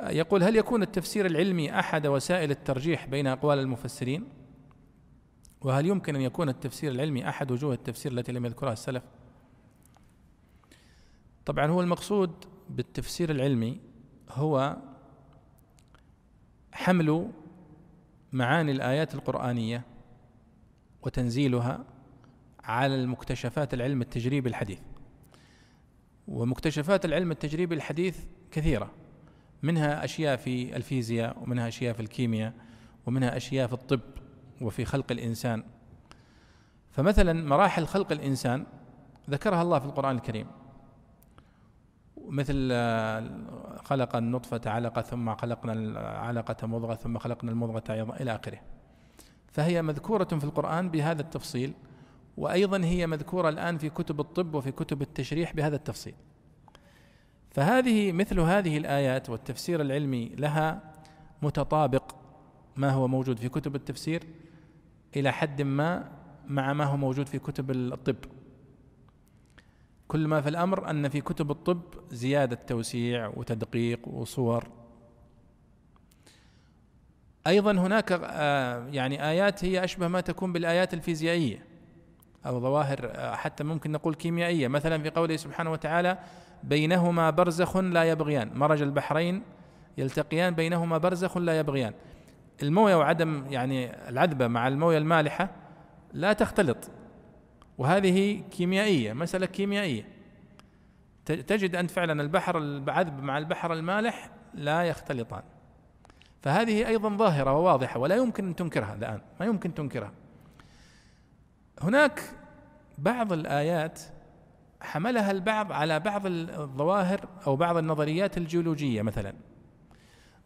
Speaker 2: يقول هل يكون التفسير العلمي أحد وسائل الترجيح بين أقوال المفسرين؟ وهل يمكن أن يكون التفسير العلمي أحد وجوه التفسير التي لم يذكرها السلف؟ طبعا هو المقصود بالتفسير العلمي هو حمل معاني الآيات القرآنية وتنزيلها على المكتشفات العلم التجريبي الحديث. ومكتشفات العلم التجريبي الحديث كثيرة منها أشياء في الفيزياء ومنها أشياء في الكيمياء ومنها أشياء في الطب وفي خلق الإنسان. فمثلا مراحل خلق الإنسان ذكرها الله في القرآن الكريم. مثل آه، خلق النطفة علقة ثم خلقنا العلقة مضغة ثم خلقنا المضغة أيضا إلى آخره. فهي مذكورة في القرآن بهذا التفصيل وأيضا هي مذكورة الآن في كتب الطب وفي كتب التشريح بهذا التفصيل. فهذه مثل هذه الآيات والتفسير العلمي لها متطابق ما هو موجود في كتب التفسير إلى حد ما مع ما هو موجود في كتب الطب. كل ما في الأمر أن في كتب الطب زيادة توسيع وتدقيق وصور. أيضا هناك آه، يعني آيات هي أشبه ما تكون بالآيات الفيزيائية أو ظواهر آه، حتى ممكن نقول كيميائية. مثلا في قوله سبحانه وتعالى بينهما برزخ لا يبغيان. مرج البحرين يلتقيان بينهما برزخ لا يبغيان. الموية وعدم يعني العذبة مع الموية المالحة لا تختلط. وهذه كيميائية مسألة كيميائية. تجد انت فعلا البحر العذب مع البحر المالح لا يختلطان. فهذه أيضا ظاهرة وواضحة ولا يمكن أن تنكرها الآن ما يمكن تنكرها. هناك بعض الآيات حملها البعض على بعض الظواهر أو بعض النظريات الجيولوجية مثلا.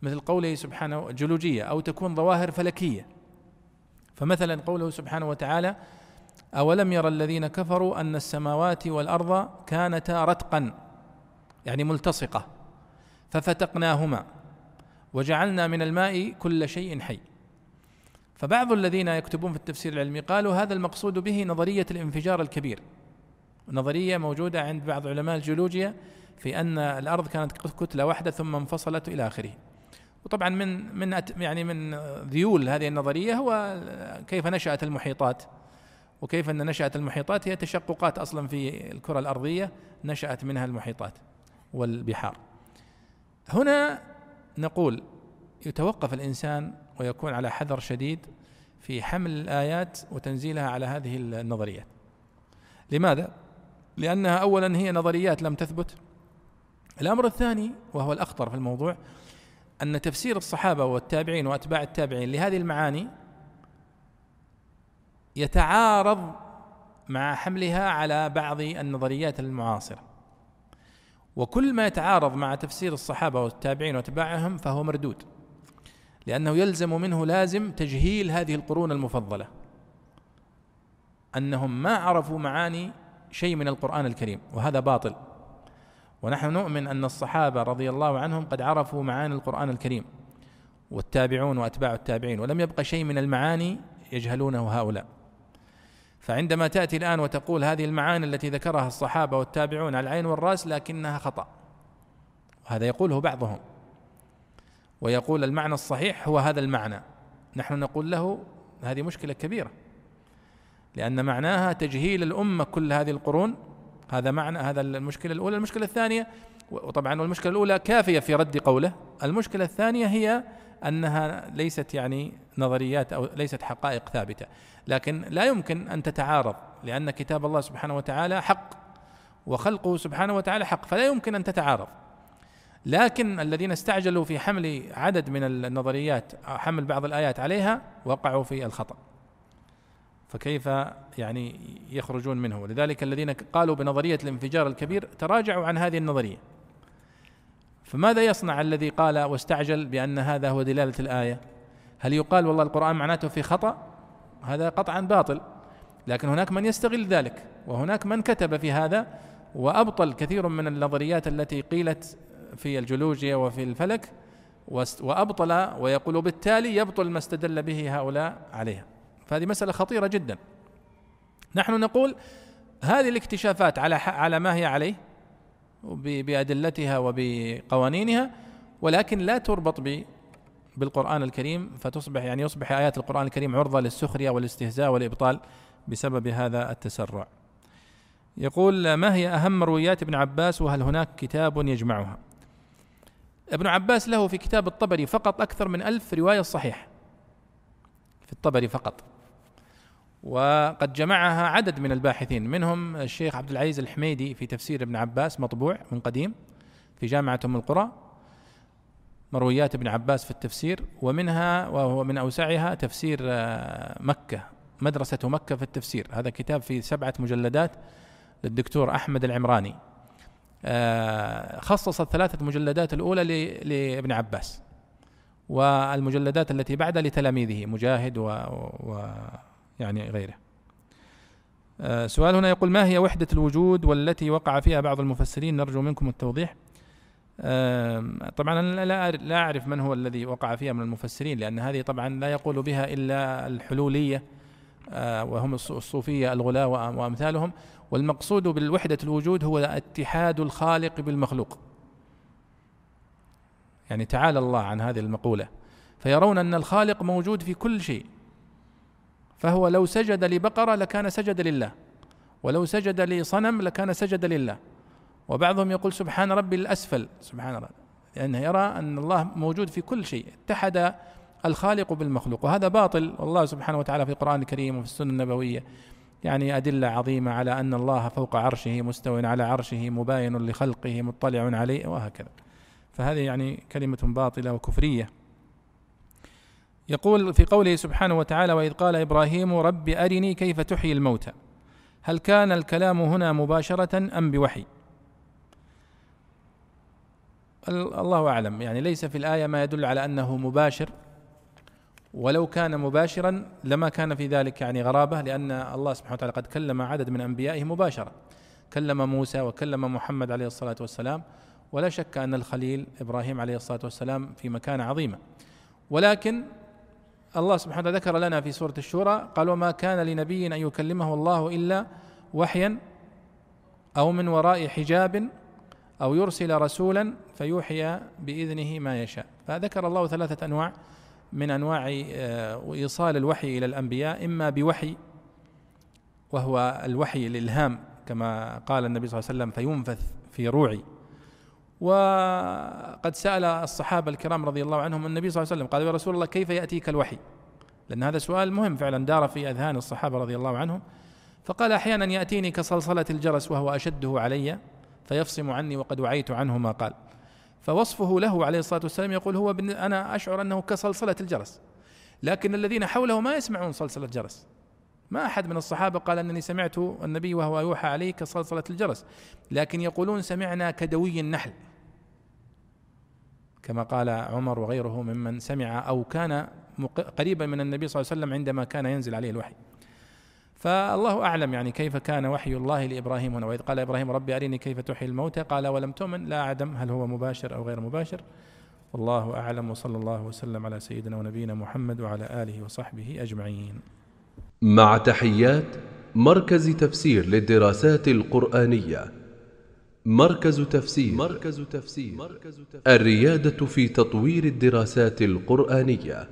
Speaker 2: مثل قوله سبحانه جيولوجية أو تكون ظواهر فلكية. فمثلا قوله سبحانه وتعالى أولم يرى الذين كفروا أن السماوات والأرض كانتا رتقا يعني ملتصقة ففتقناهما وجعلنا من الماء كل شيء حي. فبعض الذين يكتبون في التفسير العلمي قالوا هذا المقصود به نظرية الانفجار الكبير. نظرية موجودة عند بعض علماء الجيولوجيا في أن الأرض كانت كتلة واحدة ثم انفصلت إلى آخره. وطبعا من من يعني من ذيول هذه النظرية هو كيف نشأت المحيطات. وكيف أن نشأت المحيطات؟ هي تشققات أصلا في الكرة الأرضية نشأت منها المحيطات والبحار. هنا نقول يتوقف الإنسان ويكون على حذر شديد في حمل الآيات وتنزيلها على هذه النظريات. لماذا؟ لأنها اولا هي نظريات لم تثبت. الأمر الثاني وهو الأخطر في الموضوع أن تفسير الصحابة والتابعين وأتباع التابعين لهذه المعاني يتعارض مع حملها على بعض النظريات المعاصرة. وكل ما يتعارض مع تفسير الصحابة والتابعين واتباعهم فهو مردود لأنه يلزم منه لازم تجهيل هذه القرون المفضلة. أنهم ما عرفوا معاني شيء من القرآن الكريم وهذا باطل. ونحن نؤمن أن الصحابة رضي الله عنهم قد عرفوا معاني القرآن الكريم والتابعون وأتباع التابعين ولم يبق شيء من المعاني يجهلونه هؤلاء. فعندما تأتي الآن وتقول هذه المعاني التي ذكرها الصحابة والتابعون على العين والرأس لكنها خطأ. وهذا يقوله بعضهم. ويقول المعنى الصحيح هو هذا المعنى. نحن نقول له هذه مشكلة كبيرة. لأن معناها تجهيل الأمة كل هذه القرون. هذا معنى هذا المشكلة الأولى. المشكلة الثانية وطبعا المشكلة الأولى كافية في رد قوله. المشكلة الثانية هي أنها ليست يعني نظريات أو ليست حقائق ثابتة. لكن لا يمكن أن تتعارض لأن كتاب الله سبحانه وتعالى حق وخلقه سبحانه وتعالى حق فلا يمكن أن تتعارض. لكن الذين استعجلوا في حمل عدد من النظريات حمل بعض الآيات عليها وقعوا في الخطأ. فكيف يعني يخرجون منه؟ ولذلك الذين قالوا بنظرية الانفجار الكبير تراجعوا عن هذه النظرية. فماذا يصنع الذي قال واستعجل بأن هذا هو دلالة الآية؟ هل يقال والله القرآن معناته في خطأ؟ هذا قطعا باطل. لكن هناك من يستغل ذلك وهناك من كتب في هذا وأبطل كثير من النظريات التي قيلت في الجيولوجيا وفي الفلك وأبطل ويقول بالتالي يبطل ما استدل به هؤلاء عليها. فهذه مسألة خطيرة جدا. نحن نقول هذه الاكتشافات على على ما هي عليه؟ بأدلتها وبقوانينها ولكن لا تربط بالقرآن الكريم فتصبح يعني يصبح آيات القرآن الكريم عرضة للسخرية والاستهزاء والإبطال بسبب هذا التسرع. يقول ما هي أهم مرويات ابن عباس؟ وهل هناك كتاب يجمعها؟ ابن عباس له في كتاب الطبري فقط أكثر من ألف رواية صحيح. في الطبري فقط. وقد جمعها عدد من الباحثين منهم الشيخ عبد العزيز الحميدي في تفسير ابن عباس مطبوع من قديم في جامعة أم القرى مرويات ابن عباس في التفسير ومنها وهو من أوسعها تفسير آه، مكة مدرسة مكة في التفسير. هذا كتاب في سبعة مجلدات للدكتور أحمد العمراني. آه، خصص الثلاثة مجلدات الأولى لابن عباس. والمجلدات التي بعدها لتلاميذه مجاهد و, و يعني غيره. آه، سؤال هنا يقول ما هي وحدة الوجود والتي وقع فيها بعض المفسرين؟ نرجو منكم التوضيح. طبعا أنا لا لا أعرف من هو الذي وقع فيها من المفسرين لأن هذه طبعا لا يقول بها إلا الحلولية آه، وهم الصوفية الغلاة وأمثالهم. والمقصود بالوحدة الوجود هو اتحاد الخالق بالمخلوق. يعني تعالى الله عن هذه المقولة. فيرون أن الخالق موجود في كل شيء. فهو لو سجد لبقرة لكان سجد لله ولو سجد لصنم لكان سجد لله. وبعضهم يقول سبحان ربي الأسفل. سبحان الله لأنه يرى أن الله موجود في كل شيء. اتحد الخالق بالمخلوق. وهذا باطل. والله سبحانه وتعالى في القرآن الكريم وفي السنة النبوية يعني أدلة عظيمة على أن الله فوق عرشه مستو على عرشه مباين لخلقه مطلع عليه وهكذا. فهذه يعني كلمة باطلة وكفرية. يقول في قوله سبحانه وتعالى وإذ قال إبراهيم رب أرني كيف تحيي الموتى هل كان الكلام هنا مباشرة أم بوحي؟ الله أعلم. يعني ليس في الآية ما يدل على أنه مباشر. ولو كان مباشرا لما كان في ذلك يعني غرابة لأن الله سبحانه وتعالى قد كلم عدد من أنبيائه مباشرة. كلم موسى وكلم محمد عليه الصلاة والسلام. ولا شك أن الخليل إبراهيم عليه الصلاة والسلام في مكانة عظيمة. ولكن الله سبحانه وتعالى ذكر لنا في سورة الشورى قال وما كان لنبي أن يكلمه الله إلا وحيا أو من وراء حجاب أو يرسل رسولا فيوحي بإذنه ما يشاء. فذكر الله ثلاثة أنواع من أنواع آه، إيصال الوحي إلى الأنبياء إما بوحي وهو الوحي الإلهام كما قال النبي صلى الله عليه وسلم فينفث في روعي. وقد سأل الصحابة الكرام رضي الله عنهم النبي صلى الله عليه وسلم قال يا رسول الله كيف يأتيك الوحي؟ لأن هذا سؤال مهم فعلا دار في أذهان الصحابة رضي الله عنهم. فقال أحيانا يأتيني كصلصلة الجرس وهو أشده علي فيفصم عني وقد وعيت عنه ما قال. فوصفه له عليه الصلاة والسلام يقول هو أنا أشعر أنه كصلصلة الجرس. لكن الذين حوله ما يسمعون صلصلة الجرس. ما أحد من الصحابة قال أنني سمعت النبي وهو يوحى عليه كصلصلة الجرس. لكن يقولون سمعنا كدوي النحل. كما قال عمر وغيره ممن سمع أو كان قريبا من النبي صلى الله عليه وسلم عندما كان ينزل عليه الوحي. فالله أعلم يعني كيف كان وحي الله لإبراهيم هنا. وإذ قال إبراهيم ربي أرني كيف تحيي الموتى؟ قال ولم تؤمن. لا أعلم هل هو مباشر أو غير مباشر. والله أعلم. وصلى الله وسلم على سيدنا ونبينا محمد وعلى آله وصحبه أجمعين.
Speaker 1: مع تحيات مركز تفسير للدراسات القرآنية. مركز تفسير. مركز تفسير. الريادة في تطوير الدراسات القرآنية.